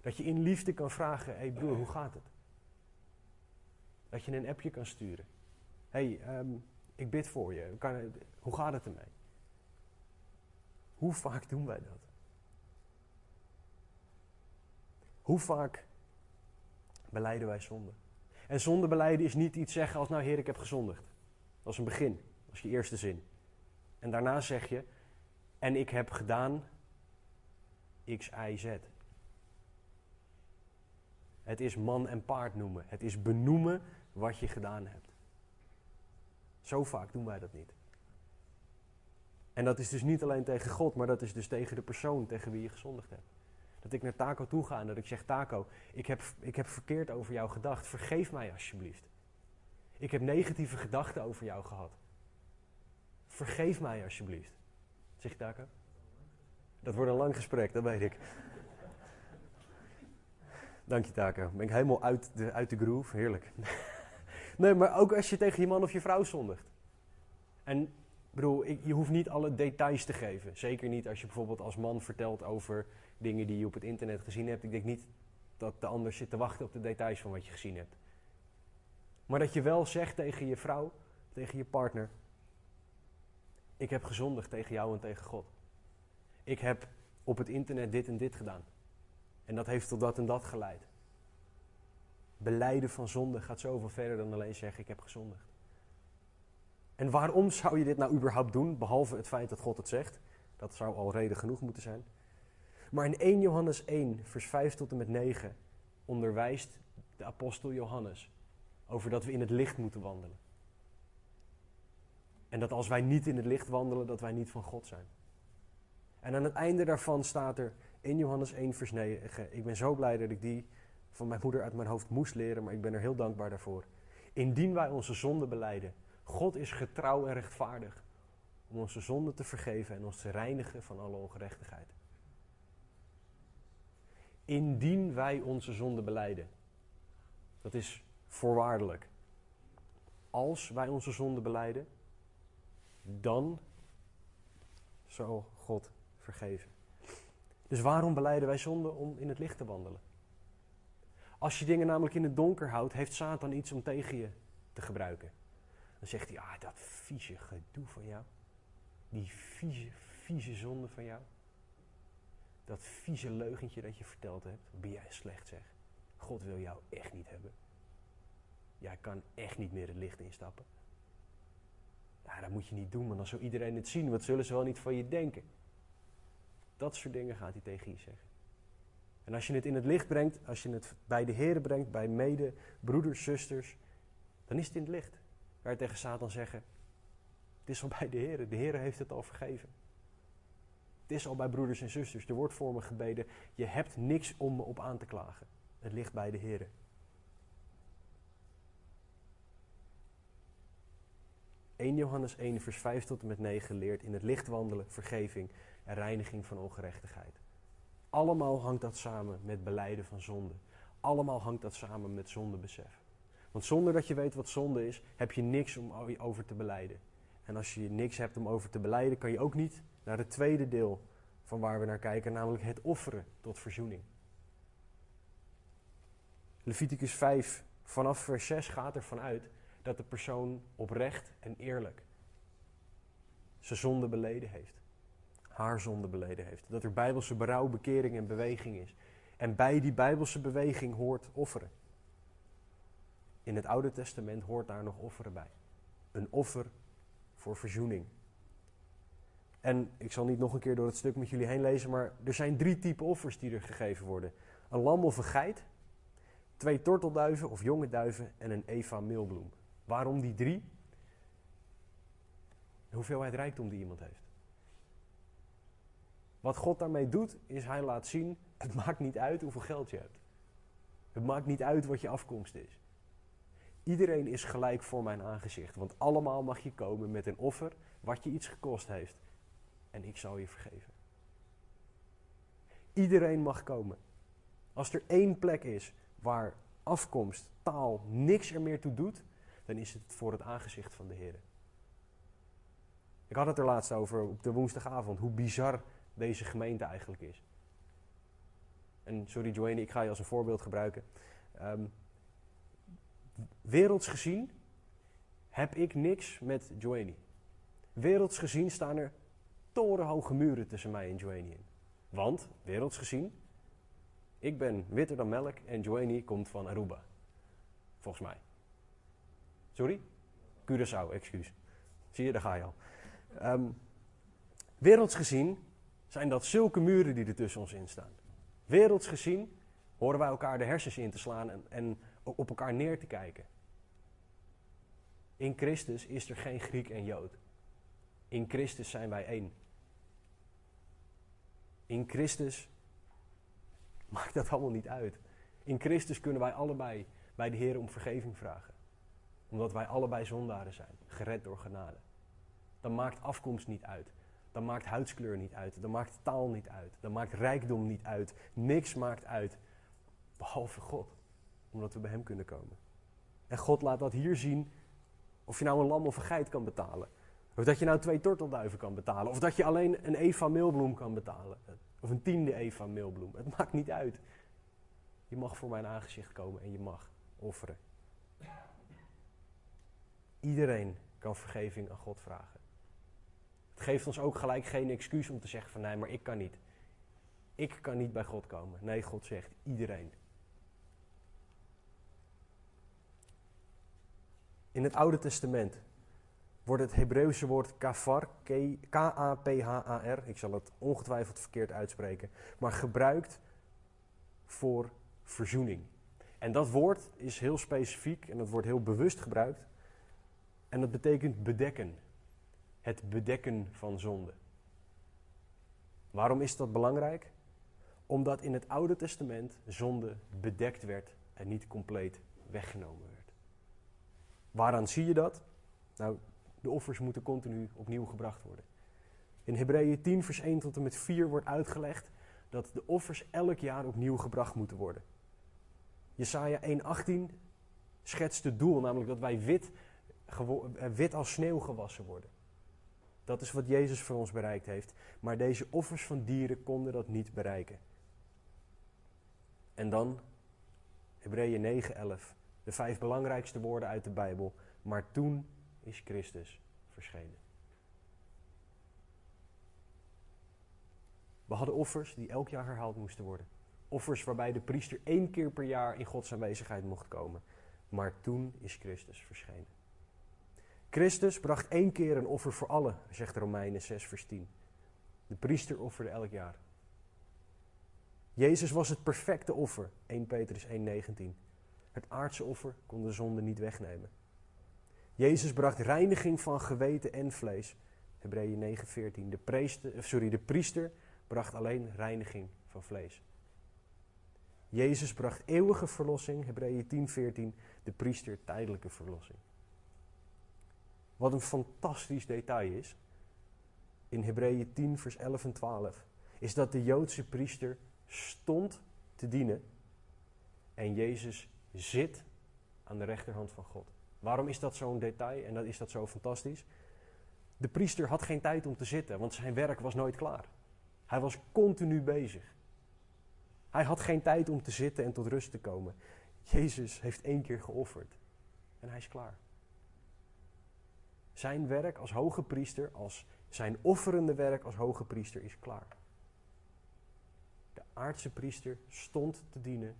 Dat je in liefde kan vragen: hé hey broer, hoe gaat het? Dat je een appje kan sturen. Hé, hey, um, ik bid voor je. Kan, hoe gaat het ermee? Hoe vaak doen wij dat? Hoe vaak beleiden wij zonde? En zonde beleiden is niet iets zeggen als, nou heer, ik heb gezondigd. Dat is een begin, dat is je eerste zin. En daarna zeg je, en ik heb gedaan X, Y, Z. Het is man en paard noemen. Het is benoemen wat je gedaan hebt. Zo vaak doen wij dat niet. En dat is dus niet alleen tegen God, maar dat is dus tegen de persoon tegen wie je gezondigd hebt. Dat ik naar Taco toe ga en dat ik zeg: Taco, ik heb, ik heb verkeerd over jou gedacht. Vergeef mij alsjeblieft. Ik heb negatieve gedachten over jou gehad. Vergeef mij alsjeblieft. Zeg Taco? Dat wordt een lang gesprek, dat weet ik. Dank je Taco. Ben ik helemaal uit de, uit de groove. Heerlijk. Nee, maar ook als je tegen je man of je vrouw zondigt. En bedoel, je hoeft niet alle details te geven. Zeker niet als je bijvoorbeeld als man vertelt over dingen die je op het internet gezien hebt. Ik denk niet dat de ander zit te wachten op de details van wat je gezien hebt. Maar dat je wel zegt tegen je vrouw, tegen je partner: Ik heb gezondigd tegen jou en tegen God. Ik heb op het internet dit en dit gedaan. En dat heeft tot dat en dat geleid. Beleiden van zonde gaat zoveel verder dan alleen zeggen: Ik heb gezondigd. En waarom zou je dit nou überhaupt doen, behalve het feit dat God het zegt? Dat zou al reden genoeg moeten zijn. Maar in 1 Johannes 1, vers 5 tot en met 9 onderwijst de apostel Johannes over dat we in het licht moeten wandelen. En dat als wij niet in het licht wandelen, dat wij niet van God zijn. En aan het einde daarvan staat er in Johannes 1, vers 9: Ik ben zo blij dat ik die van mijn moeder uit mijn hoofd moest leren, maar ik ben er heel dankbaar daarvoor. Indien wij onze zonde beleiden, God is getrouw en rechtvaardig om onze zonde te vergeven en ons te reinigen van alle ongerechtigheid. Indien wij onze zonde beleiden. Dat is voorwaardelijk. Als wij onze zonde beleiden, dan zal God vergeven. Dus waarom beleiden wij zonde? Om in het licht te wandelen. Als je dingen namelijk in het donker houdt, heeft Satan iets om tegen je te gebruiken. Dan zegt hij, ah, dat vieze gedoe van jou. Die vieze, vieze zonde van jou. Dat vieze leugentje dat je verteld hebt. Ben jij slecht zeg. God wil jou echt niet hebben. Jij kan echt niet meer het licht instappen. Ja, dat moet je niet doen, want dan zou iedereen het zien. Wat zullen ze wel niet van je denken? Dat soort dingen gaat hij tegen je zeggen. En als je het in het licht brengt, als je het bij de Heer brengt, bij mede, broeders, zusters, dan is het in het licht. Ga je tegen Satan zeggen, het is al bij de Heer, de Heer heeft het al vergeven. Het is al bij broeders en zusters, er wordt voor me gebeden, je hebt niks om me op aan te klagen. Het ligt bij de Heer. 1 Johannes 1, vers 5 tot en met 9 leert in het licht wandelen, vergeving en reiniging van ongerechtigheid. Allemaal hangt dat samen met beleiden van zonde. Allemaal hangt dat samen met zondebesef. Want zonder dat je weet wat zonde is, heb je niks om over te beleiden. En als je niks hebt om over te beleiden, kan je ook niet naar het tweede deel van waar we naar kijken, namelijk het offeren tot verzoening. Leviticus 5, vanaf vers 6 gaat ervan uit dat de persoon oprecht en eerlijk zijn zonde beleden heeft. Haar zonde beleden heeft. Dat er bijbelse berouw, bekering en beweging is. En bij die bijbelse beweging hoort offeren. In het Oude Testament hoort daar nog offeren bij. Een offer voor verzoening. En ik zal niet nog een keer door het stuk met jullie heen lezen, maar er zijn drie typen offers die er gegeven worden: een lam of een geit, twee tortelduiven of jonge duiven en een Eva meelbloem. Waarom die drie? De hoeveelheid rijkdom die iemand heeft. Wat God daarmee doet, is hij laat zien: het maakt niet uit hoeveel geld je hebt. Het maakt niet uit wat je afkomst is. Iedereen is gelijk voor mijn aangezicht, want allemaal mag je komen met een offer wat je iets gekost heeft. En ik zal je vergeven. Iedereen mag komen. Als er één plek is waar afkomst, taal, niks er meer toe doet, dan is het voor het aangezicht van de Heer. Ik had het er laatst over op de woensdagavond, hoe bizar deze gemeente eigenlijk is. En sorry Joanne, ik ga je als een voorbeeld gebruiken. Um, werelds gezien heb ik niks met Joanie. Werelds gezien staan er torenhoge muren tussen mij en Joanie in. Want, werelds gezien, ik ben witter dan melk en Joanie komt van Aruba. Volgens mij. Sorry? Curaçao, excuus. Zie je, daar ga je al. Um, werelds gezien zijn dat zulke muren die er tussen ons in staan. Werelds gezien horen wij elkaar de hersens in te slaan en, en op elkaar neer te kijken. In Christus is er geen Griek en Jood. In Christus zijn wij één. In Christus maakt dat allemaal niet uit. In Christus kunnen wij allebei bij de Heer om vergeving vragen. Omdat wij allebei zondaren zijn, gered door genade. Dan maakt afkomst niet uit. Dan maakt huidskleur niet uit. Dan maakt taal niet uit. Dan maakt rijkdom niet uit. Niks maakt uit. Behalve God. Omdat we bij Hem kunnen komen. En God laat dat hier zien. Of je nou een lam of een geit kan betalen. Of dat je nou twee tortelduiven kan betalen. Of dat je alleen een Eva meelbloem kan betalen. Of een tiende Eva meelbloem. Het maakt niet uit. Je mag voor mijn aangezicht komen en je mag offeren. Iedereen kan vergeving aan God vragen. Het geeft ons ook gelijk geen excuus om te zeggen van nee, maar ik kan niet. Ik kan niet bij God komen. Nee, God zegt iedereen. In het Oude Testament wordt het Hebreeuwse woord kafar, K-A-P-H-A-R, ik zal het ongetwijfeld verkeerd uitspreken, maar gebruikt voor verzoening. En dat woord is heel specifiek en dat wordt heel bewust gebruikt. En dat betekent bedekken. Het bedekken van zonde. Waarom is dat belangrijk? Omdat in het Oude Testament zonde bedekt werd en niet compleet weggenomen werd. Waaraan zie je dat? Nou, de offers moeten continu opnieuw gebracht worden. In Hebreeën 10, vers 1 tot en met 4 wordt uitgelegd dat de offers elk jaar opnieuw gebracht moeten worden. Jesaja 1,18 schetst het doel, namelijk dat wij wit, eh, wit als sneeuw gewassen worden. Dat is wat Jezus voor ons bereikt heeft. Maar deze offers van dieren konden dat niet bereiken. En dan Hebreeën 9:11, de vijf belangrijkste woorden uit de Bijbel. Maar toen is Christus verschenen. We hadden offers die elk jaar herhaald moesten worden. Offers waarbij de priester één keer per jaar in Gods aanwezigheid mocht komen. Maar toen is Christus verschenen. Christus bracht één keer een offer voor allen, zegt Romeinen 6, vers 10. De priester offerde elk jaar. Jezus was het perfecte offer, 1 Petrus 1,19. Het aardse offer kon de zonde niet wegnemen. Jezus bracht reiniging van geweten en vlees, Hebreeën 9,14. De, priester, sorry, de priester bracht alleen reiniging van vlees. Jezus bracht eeuwige verlossing, Hebreeën 10:14, de priester tijdelijke verlossing. Wat een fantastisch detail is, in Hebreeën 10 vers 11 en 12, is dat de Joodse priester stond te dienen en Jezus zit aan de rechterhand van God. Waarom is dat zo'n detail en dat is dat zo fantastisch? De priester had geen tijd om te zitten, want zijn werk was nooit klaar. Hij was continu bezig. Hij had geen tijd om te zitten en tot rust te komen. Jezus heeft één keer geofferd en hij is klaar. Zijn werk als hoge priester, als zijn offerende werk als hoge priester is klaar. De aardse priester stond te dienen.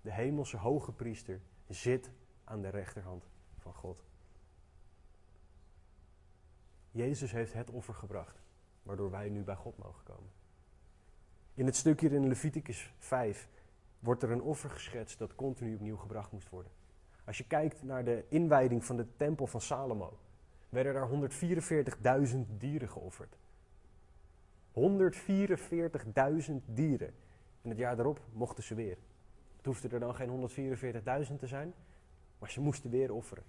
De hemelse hoge priester zit aan de rechterhand van God. Jezus heeft het offer gebracht, waardoor wij nu bij God mogen komen. In het stukje in Leviticus 5 wordt er een offer geschetst dat continu opnieuw gebracht moest worden. Als je kijkt naar de inwijding van de tempel van Salomo, werden daar 144.000 dieren geofferd. 144.000 dieren. En het jaar daarop mochten ze weer. Het hoefde er dan geen 144.000 te zijn, maar ze moesten weer offeren.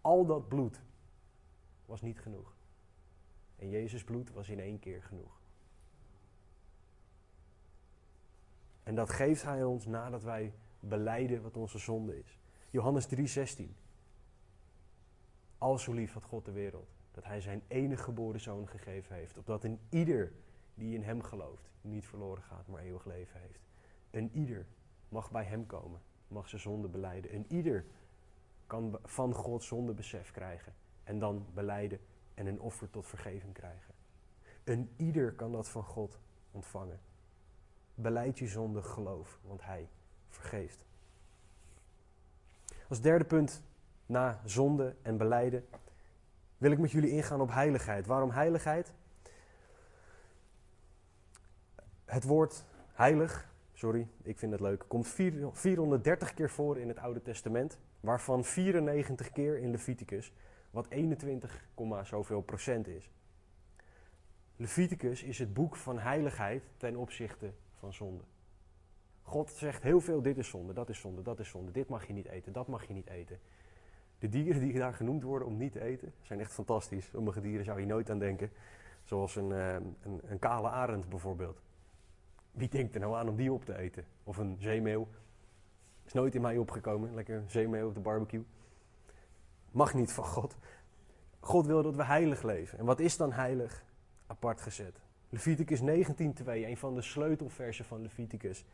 Al dat bloed was niet genoeg. En Jezus bloed was in één keer genoeg. En dat geeft Hij ons nadat wij beleiden wat onze zonde is. Johannes 3:16. Al zo lief had God de wereld, dat Hij zijn enige geboren zoon gegeven heeft, opdat een ieder die in Hem gelooft niet verloren gaat, maar eeuwig leven heeft. Een ieder mag bij Hem komen, mag zijn zonde beleiden. Een ieder kan van God zonde besef krijgen en dan beleiden en een offer tot vergeving krijgen. Een ieder kan dat van God ontvangen. Beleid je zonde geloof, want Hij vergeeft. Als derde punt na zonde en beleiden wil ik met jullie ingaan op heiligheid. Waarom heiligheid? Het woord heilig, sorry, ik vind het leuk, komt 430 keer voor in het Oude Testament, waarvan 94 keer in Leviticus, wat 21, zoveel procent is. Leviticus is het boek van heiligheid ten opzichte van zonde. God zegt heel veel, dit is zonde, dat is zonde, dat is zonde, dit mag je niet eten, dat mag je niet eten. De dieren die daar genoemd worden om niet te eten, zijn echt fantastisch. Sommige dieren zou je nooit aan denken. Zoals een, eh, een, een kale arend bijvoorbeeld. Wie denkt er nou aan om die op te eten? Of een zeemeeuw. Is nooit in mij opgekomen. Lekker zeemeeuw op de barbecue. Mag niet van God. God wil dat we heilig leven. En wat is dan heilig? Apart gezet. Leviticus 19:2, een van de sleutelversen van Leviticus,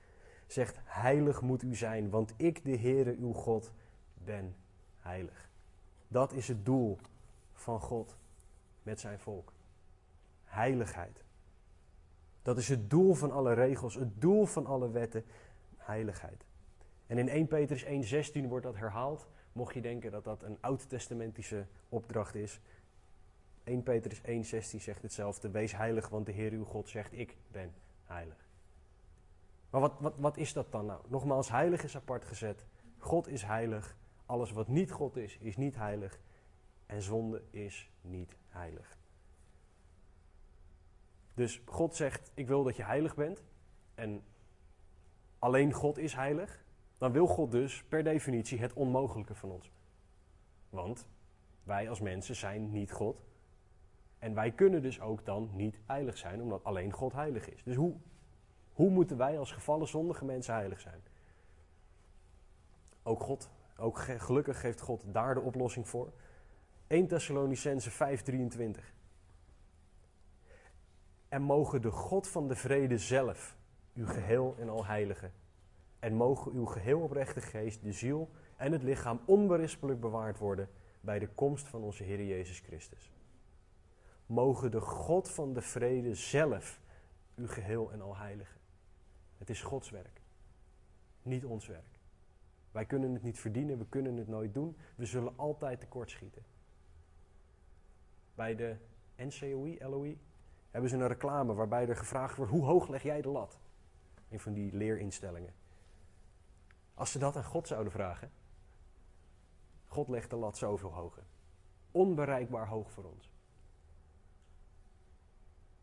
zegt: Heilig moet u zijn, want ik, de Heere uw God, ben heilig. Dat is het doel van God met zijn volk. Heiligheid. Dat is het doel van alle regels, het doel van alle wetten, heiligheid. En in 1 Petrus 1:16 wordt dat herhaald, mocht je denken dat dat een oud-testamentische opdracht is. 1 Petrus 1:16 zegt hetzelfde, wees heilig, want de Heer uw God zegt, ik ben heilig. Maar wat, wat, wat is dat dan nou? Nogmaals, heilig is apart gezet. God is heilig. Alles wat niet God is, is niet heilig. En zonde is niet heilig. Dus God zegt: Ik wil dat je heilig bent. En alleen God is heilig. Dan wil God dus per definitie het onmogelijke van ons. Want wij als mensen zijn niet God. En wij kunnen dus ook dan niet heilig zijn, omdat alleen God heilig is. Dus hoe, hoe moeten wij als gevallen zondige mensen heilig zijn? Ook God ook gelukkig geeft God daar de oplossing voor. 1 Thessalonicense 5:23. En mogen de God van de vrede zelf, uw geheel en al heilige, en mogen uw geheel oprechte geest, de ziel en het lichaam onberispelijk bewaard worden bij de komst van onze Heer Jezus Christus. Mogen de God van de vrede zelf uw geheel en al heiligen. Het is Gods werk, niet ons werk. Wij kunnen het niet verdienen, we kunnen het nooit doen. We zullen altijd tekortschieten. Bij de NCOI, LOI, hebben ze een reclame waarbij er gevraagd wordt: hoe hoog leg jij de lat? Een van die leerinstellingen. Als ze dat aan God zouden vragen, God legt de lat zoveel hoger. Onbereikbaar hoog voor ons.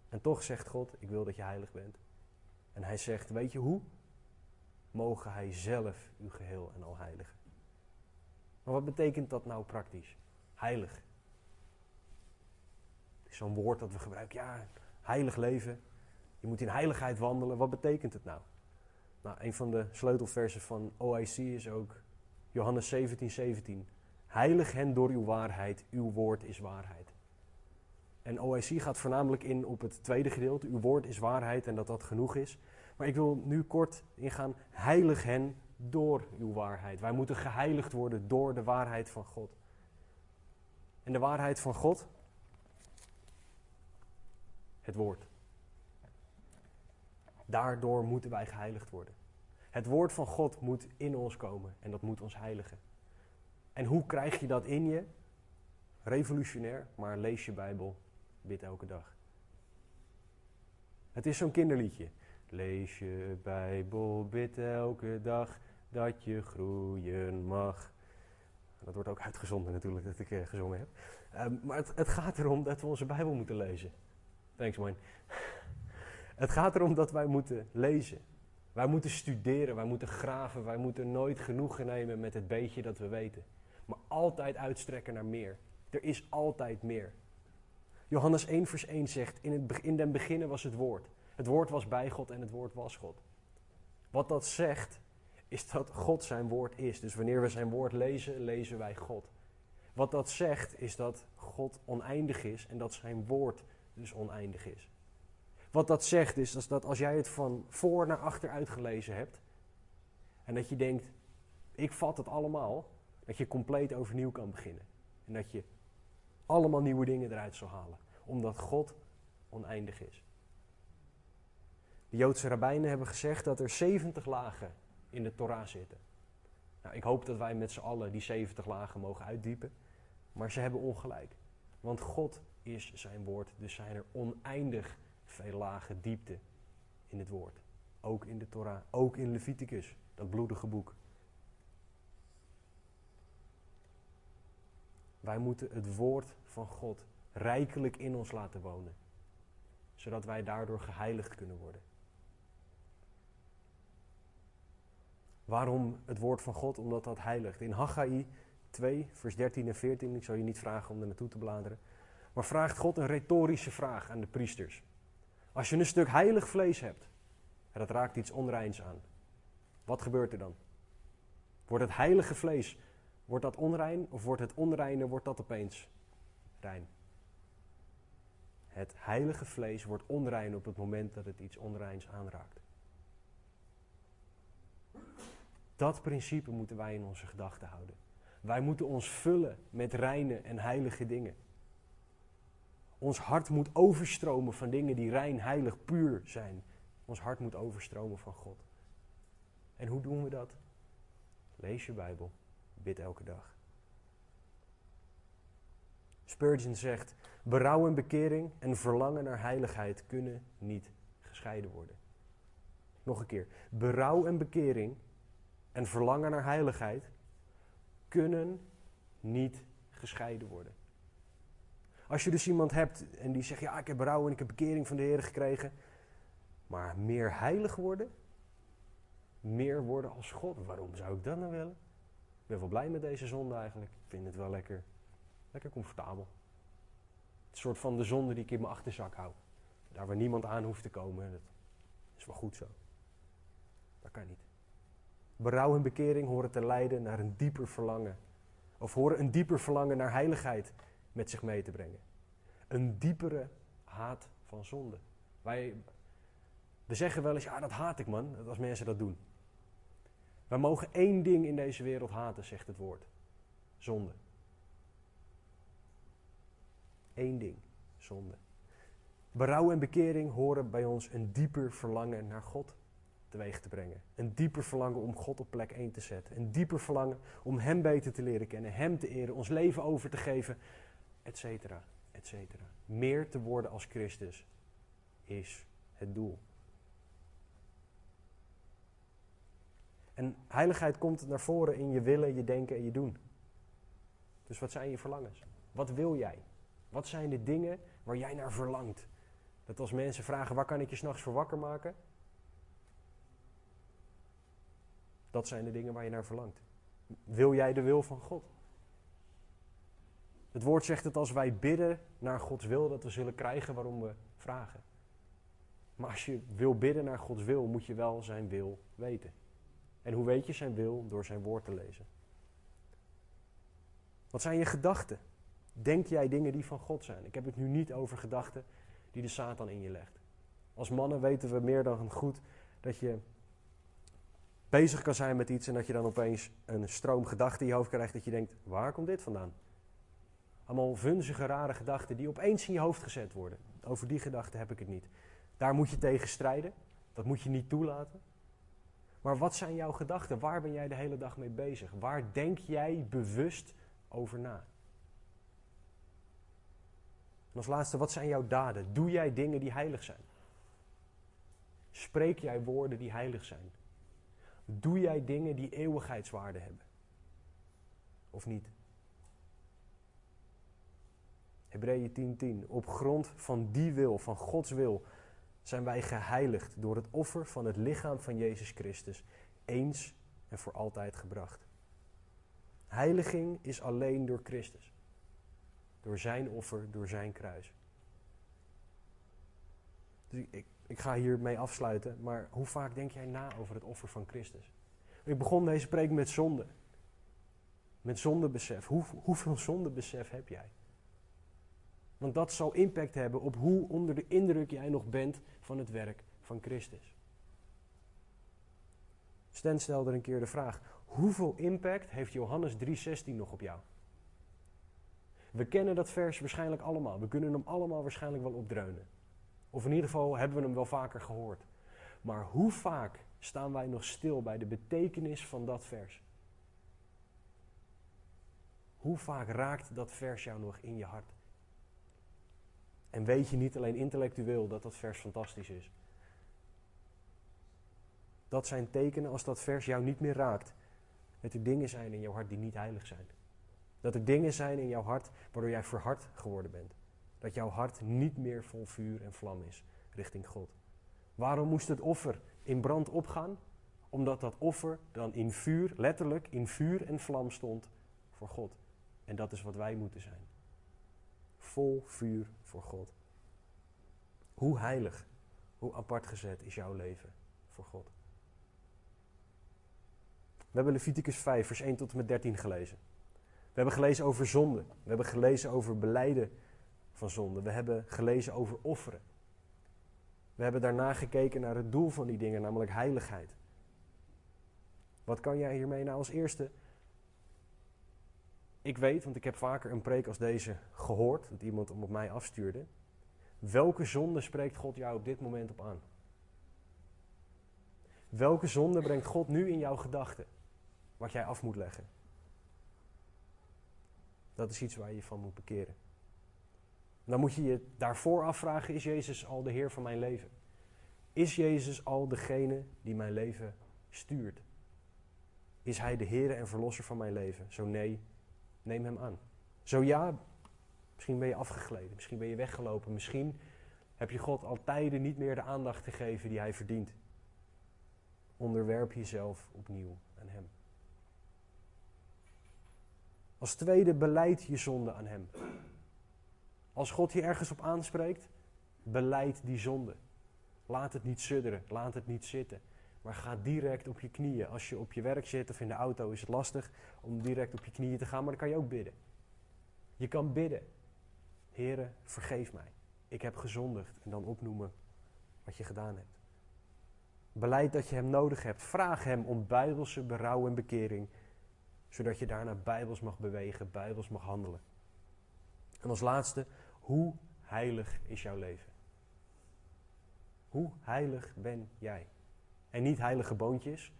En toch zegt God: Ik wil dat je heilig bent. En hij zegt: Weet je hoe? Mogen hij zelf uw geheel en al heiligen. Maar wat betekent dat nou praktisch? Heilig. Het is zo'n woord dat we gebruiken. Ja, heilig leven. Je moet in heiligheid wandelen. Wat betekent het nou? Nou, een van de sleutelversen van OIC is ook Johannes 17, 17. Heilig hen door uw waarheid, uw woord is waarheid. En OIC gaat voornamelijk in op het tweede gedeelte, uw woord is waarheid en dat dat genoeg is. Maar ik wil nu kort ingaan, heilig hen door uw waarheid. Wij moeten geheiligd worden door de waarheid van God. En de waarheid van God? Het woord. Daardoor moeten wij geheiligd worden. Het woord van God moet in ons komen en dat moet ons heiligen. En hoe krijg je dat in je? Revolutionair, maar lees je Bijbel, bid elke dag. Het is zo'n kinderliedje. Lees je Bijbel, bid elke dag dat je groeien mag. Dat wordt ook uitgezonden natuurlijk dat ik uh, gezongen heb. Um, maar het, het, gaat erom dat we onze Bijbel moeten lezen. Thanks man. Het gaat erom dat wij moeten lezen. Wij moeten studeren, wij moeten graven, wij moeten nooit genoegen nemen met het beetje dat we weten. Maar altijd uitstrekken naar meer. Er is altijd meer. Johannes 1 vers 1 zegt, in, het, in den beginnen was het woord. Het woord was bij God en het woord was God. Wat dat zegt, is dat God zijn woord is. Dus wanneer we zijn woord lezen, lezen wij God. Wat dat zegt, is dat God oneindig is en dat zijn woord dus oneindig is. Wat dat zegt, is dat als jij het van voor naar achter uitgelezen hebt en dat je denkt, ik vat het allemaal, dat je compleet overnieuw kan beginnen. En dat je allemaal nieuwe dingen eruit zal halen, omdat God oneindig is. De Joodse rabbijnen hebben gezegd dat er 70 lagen in de Torah zitten. Nou, ik hoop dat wij met z'n allen die 70 lagen mogen uitdiepen. Maar ze hebben ongelijk. Want God is zijn woord, dus zijn er oneindig veel lagen diepte in het woord. Ook in de Torah, ook in Leviticus, dat bloedige boek. Wij moeten het woord van God rijkelijk in ons laten wonen, zodat wij daardoor geheiligd kunnen worden. Waarom het woord van God? Omdat dat heiligt. In Haggai 2, vers 13 en 14, ik zal je niet vragen om er naartoe te bladeren, maar vraagt God een retorische vraag aan de priesters. Als je een stuk heilig vlees hebt, en dat raakt iets onreins aan, wat gebeurt er dan? Wordt het heilige vlees, wordt dat onrein of wordt het onreine, wordt dat opeens rein? Het heilige vlees wordt onrein op het moment dat het iets onreins aanraakt. Dat principe moeten wij in onze gedachten houden. Wij moeten ons vullen met reine en heilige dingen. Ons hart moet overstromen van dingen die rein, heilig, puur zijn. Ons hart moet overstromen van God. En hoe doen we dat? Lees je Bijbel. Bid elke dag. Spurgeon zegt: berouw en bekering en verlangen naar heiligheid kunnen niet gescheiden worden. Nog een keer. Berouw en bekering en verlangen naar heiligheid kunnen niet gescheiden worden. Als je dus iemand hebt en die zegt, ja, ik heb berouw en ik heb bekering van de Heer gekregen, maar meer heilig worden, meer worden als God, waarom zou ik dat nou willen? Ik ben wel blij met deze zonde eigenlijk. Ik vind het wel lekker, lekker comfortabel. Het soort van de zonde die ik in mijn achterzak hou. Daar waar niemand aan hoeft te komen, dat is wel goed zo. Dat kan niet. Berouw en bekering horen te leiden naar een dieper verlangen. Of horen een dieper verlangen naar heiligheid met zich mee te brengen. Een diepere haat van zonde. Wij, we zeggen wel eens, ja dat haat ik man, als mensen dat doen. Wij mogen één ding in deze wereld haten, zegt het woord. Zonde. Eén ding, zonde. Berouw en bekering horen bij ons een dieper verlangen naar God teweeg te brengen. Een dieper verlangen om God op plek 1 te zetten. Een dieper verlangen om Hem beter te leren kennen, Hem te eren, ons leven over te geven, etc. etc. Meer te worden als Christus is het doel. En heiligheid komt naar voren in je willen, je denken en je doen. Dus wat zijn je verlangens? Wat wil jij? Wat zijn de dingen waar jij naar verlangt? Dat als mensen vragen, waar kan ik je s'nachts voor wakker maken? Dat zijn de dingen waar je naar verlangt. Wil jij de wil van God? Het woord zegt dat als wij bidden naar Gods wil, dat we zullen krijgen waarom we vragen. Maar als je wil bidden naar Gods wil, moet je wel zijn wil weten. En hoe weet je zijn wil? Door zijn woord te lezen. Wat zijn je gedachten? Denk jij dingen die van God zijn? Ik heb het nu niet over gedachten die de Satan in je legt. Als mannen weten we meer dan goed dat je bezig kan zijn met iets en dat je dan opeens een stroom gedachten in je hoofd krijgt dat je denkt, waar komt dit vandaan? Allemaal vunzige, rare gedachten die opeens in je hoofd gezet worden. Over die gedachten heb ik het niet. Daar moet je tegen strijden. Dat moet je niet toelaten. Maar wat zijn jouw gedachten? Waar ben jij de hele dag mee bezig? Waar denk jij bewust over na? En als laatste, wat zijn jouw daden? Doe jij dingen die heilig zijn? Spreek jij woorden die heilig zijn? Doe jij dingen die eeuwigheidswaarde hebben? Of niet? Hebreeën 10:10. 10. Op grond van die wil, van Gods wil, zijn wij geheiligd door het offer van het lichaam van Jezus Christus, eens en voor altijd gebracht. Heiliging is alleen door Christus. Door zijn offer, door zijn kruis. Dus ik, ik ga hiermee afsluiten, maar hoe vaak denk jij na over het offer van Christus? Ik begon deze preek met zonde. Met zondebesef. Hoe, hoeveel zondebesef heb jij? Want dat zal impact hebben op hoe onder de indruk jij nog bent van het werk van Christus. Stan stelde een keer de vraag: hoeveel impact heeft Johannes 3:16 nog op jou? We kennen dat vers waarschijnlijk allemaal. We kunnen hem allemaal waarschijnlijk wel opdreunen. Of in ieder geval hebben we hem wel vaker gehoord. Maar hoe vaak staan wij nog stil bij de betekenis van dat vers? Hoe vaak raakt dat vers jou nog in je hart? En weet je niet alleen intellectueel dat dat vers fantastisch is. Dat zijn tekenen als dat vers jou niet meer raakt. Dat er dingen zijn in jouw hart die niet heilig zijn. Dat er dingen zijn in jouw hart waardoor jij verhard geworden bent. Dat jouw hart niet meer vol vuur en vlam is richting God. Waarom moest het offer in brand opgaan? Omdat dat offer dan in vuur, letterlijk in vuur en vlam stond voor God. En dat is wat wij moeten zijn vol vuur voor God. Hoe heilig, hoe apart gezet is jouw leven voor God? We hebben Leviticus 5, vers 1 tot en met 13 gelezen. We hebben gelezen over zonde. We hebben gelezen over beleiden van zonde. We hebben gelezen over offeren. We hebben daarna gekeken naar het doel van die dingen, namelijk heiligheid. Wat kan jij hiermee nou als eerste ik weet, want ik heb vaker een preek als deze gehoord, dat iemand hem op mij afstuurde. Welke zonde spreekt God jou op dit moment op aan? Welke zonde brengt God nu in jouw gedachten, wat jij af moet leggen? Dat is iets waar je van moet bekeren. Dan moet je je daarvoor afvragen: is Jezus al de Heer van mijn leven? Is Jezus al degene die mijn leven stuurt? Is Hij de Heer en Verlosser van mijn leven? Zo nee, Neem hem aan. Zo ja, misschien ben je afgegleden, misschien ben je weggelopen, misschien heb je God al tijden niet meer de aandacht gegeven die hij verdient. Onderwerp jezelf opnieuw aan hem. Als tweede beleid je zonde aan hem. Als God je ergens op aanspreekt, beleid die zonde. Laat het niet sudderen, laat het niet zitten. Maar ga direct op je knieën. Als je op je werk zit of in de auto is het lastig om direct op je knieën te gaan, maar dan kan je ook bidden. Je kan bidden. Heere, vergeef mij. Ik heb gezondigd. En dan opnoemen wat je gedaan hebt. Beleid dat je hem nodig hebt. Vraag hem om bijbelse berouw en bekering. Zodat je daarna bijbels mag bewegen, bijbels mag handelen. En als laatste, hoe heilig is jouw leven? Hoe heilig ben jij? en niet heilige boontjes.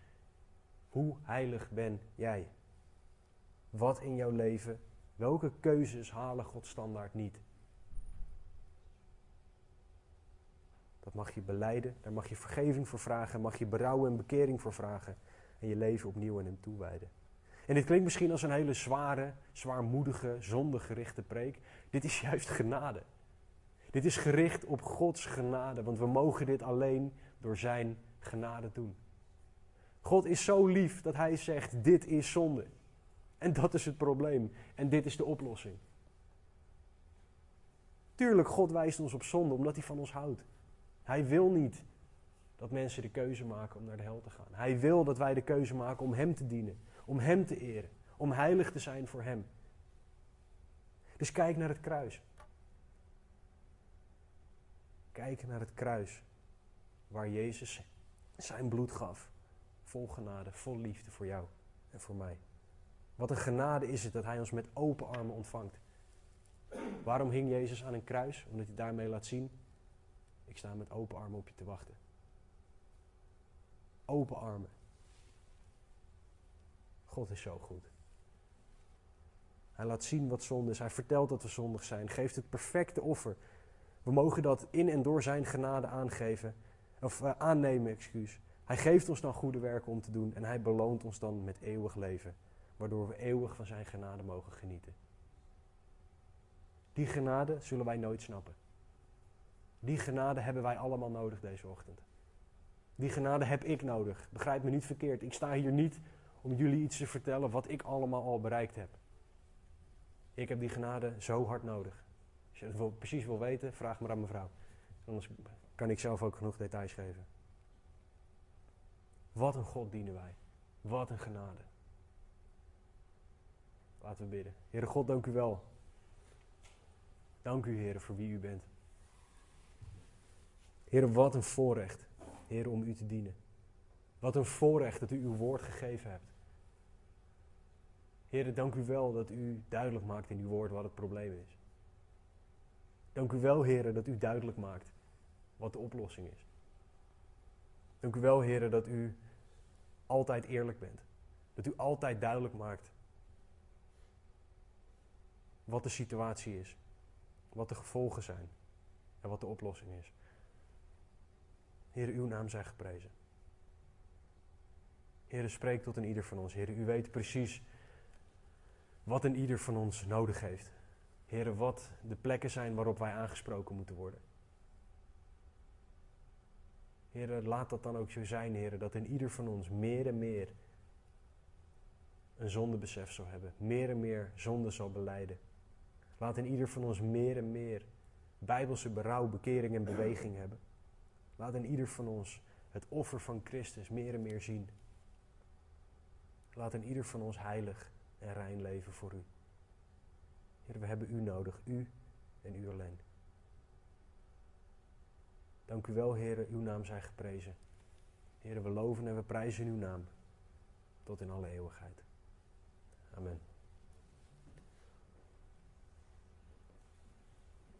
Hoe heilig ben jij? Wat in jouw leven, welke keuzes halen God standaard niet? Dat mag je beleiden, daar mag je vergeving voor vragen, mag je berouw en bekering voor vragen en je leven opnieuw aan Hem toewijden. En dit klinkt misschien als een hele zware, zwaarmoedige, zondegerichte preek. Dit is juist genade. Dit is gericht op Gods genade, want we mogen dit alleen door Zijn genade doen. God is zo lief dat Hij zegt: Dit is zonde. En dat is het probleem. En dit is de oplossing. Tuurlijk, God wijst ons op zonde omdat Hij van ons houdt. Hij wil niet dat mensen de keuze maken om naar de hel te gaan. Hij wil dat wij de keuze maken om Hem te dienen, om Hem te eren, om heilig te zijn voor Hem. Dus kijk naar het kruis. Kijk naar het kruis waar Jezus zijn bloed gaf. Vol genade, vol liefde voor jou en voor mij. Wat een genade is het dat Hij ons met open armen ontvangt. Waarom hing Jezus aan een kruis? Omdat hij daarmee laat zien: ik sta met open armen op je te wachten. Open armen. God is zo goed. Hij laat zien wat zonde is. Hij vertelt dat we zondig zijn. Geeft het perfecte offer. We mogen dat in en door zijn genade aangeven. Of uh, aannemen, excuus. Hij geeft ons dan goede werken om te doen. En hij beloont ons dan met eeuwig leven. Waardoor we eeuwig van zijn genade mogen genieten. Die genade zullen wij nooit snappen. Die genade hebben wij allemaal nodig deze ochtend. Die genade heb ik nodig. Begrijp me niet verkeerd. Ik sta hier niet om jullie iets te vertellen wat ik allemaal al bereikt heb. Ik heb die genade zo hard nodig. Als je het precies wil weten, vraag maar aan mevrouw. Anders kan ik zelf ook genoeg details geven. Wat een God dienen wij. Wat een genade. Laten we bidden. Heere God, dank u wel. Dank u, Heer, voor wie u bent. Heer, wat een voorrecht, Heer, om u te dienen. Wat een voorrecht dat u uw woord gegeven hebt. Heer, dank u wel dat u duidelijk maakt in uw woord wat het probleem is. Dank u wel, Heer, dat u duidelijk maakt wat de oplossing is. Dank u wel, Heer, dat u altijd eerlijk bent. Dat u altijd duidelijk maakt wat de situatie is, wat de gevolgen zijn en wat de oplossing is. Heer, uw naam zij geprezen. Heer, spreek tot een ieder van ons. Heer, u weet precies wat een ieder van ons nodig heeft. Heer, wat de plekken zijn waarop wij aangesproken moeten worden. Heer, laat dat dan ook zo zijn, Heer, dat in ieder van ons meer en meer een zondebesef zal hebben. Meer en meer zonde zal beleiden. Laat in ieder van ons meer en meer bijbelse berouw, bekering en beweging hebben. Laat in ieder van ons het offer van Christus meer en meer zien. Laat in ieder van ons heilig en rein leven voor u. Heer, we hebben u nodig, u en u alleen. Dank u wel, Heer, uw naam zij geprezen. Heer, we loven en we prijzen uw naam tot in alle eeuwigheid. Amen.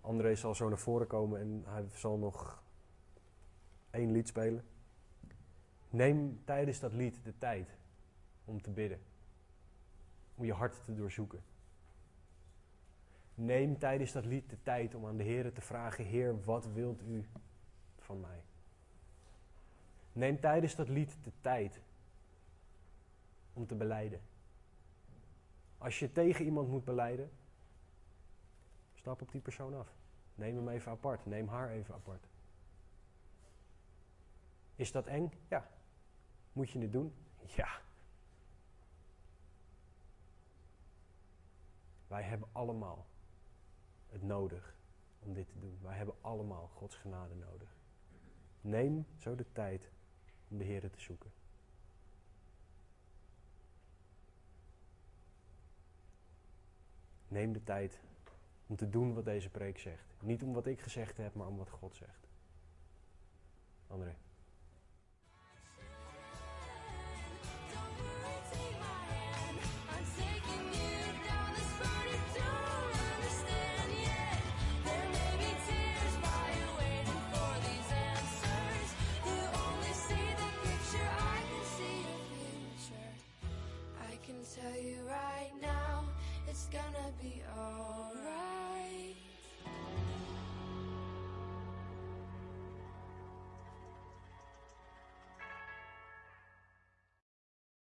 André zal zo naar voren komen en hij zal nog één lied spelen. Neem tijdens dat lied de tijd om te bidden. Om je hart te doorzoeken. Neem tijdens dat lied de tijd om aan de Heer te vragen: Heer, wat wilt u mij? Neem tijdens dat lied de tijd om te beleiden. Als je tegen iemand moet beleiden, stap op die persoon af. Neem hem even apart. Neem haar even apart. Is dat eng? Ja. Moet je het doen? Ja. Wij hebben allemaal het nodig om dit te doen. Wij hebben allemaal Gods genade nodig. Neem zo de tijd om de Heer te zoeken. Neem de tijd om te doen wat deze preek zegt. Niet om wat ik gezegd heb, maar om wat God zegt. André.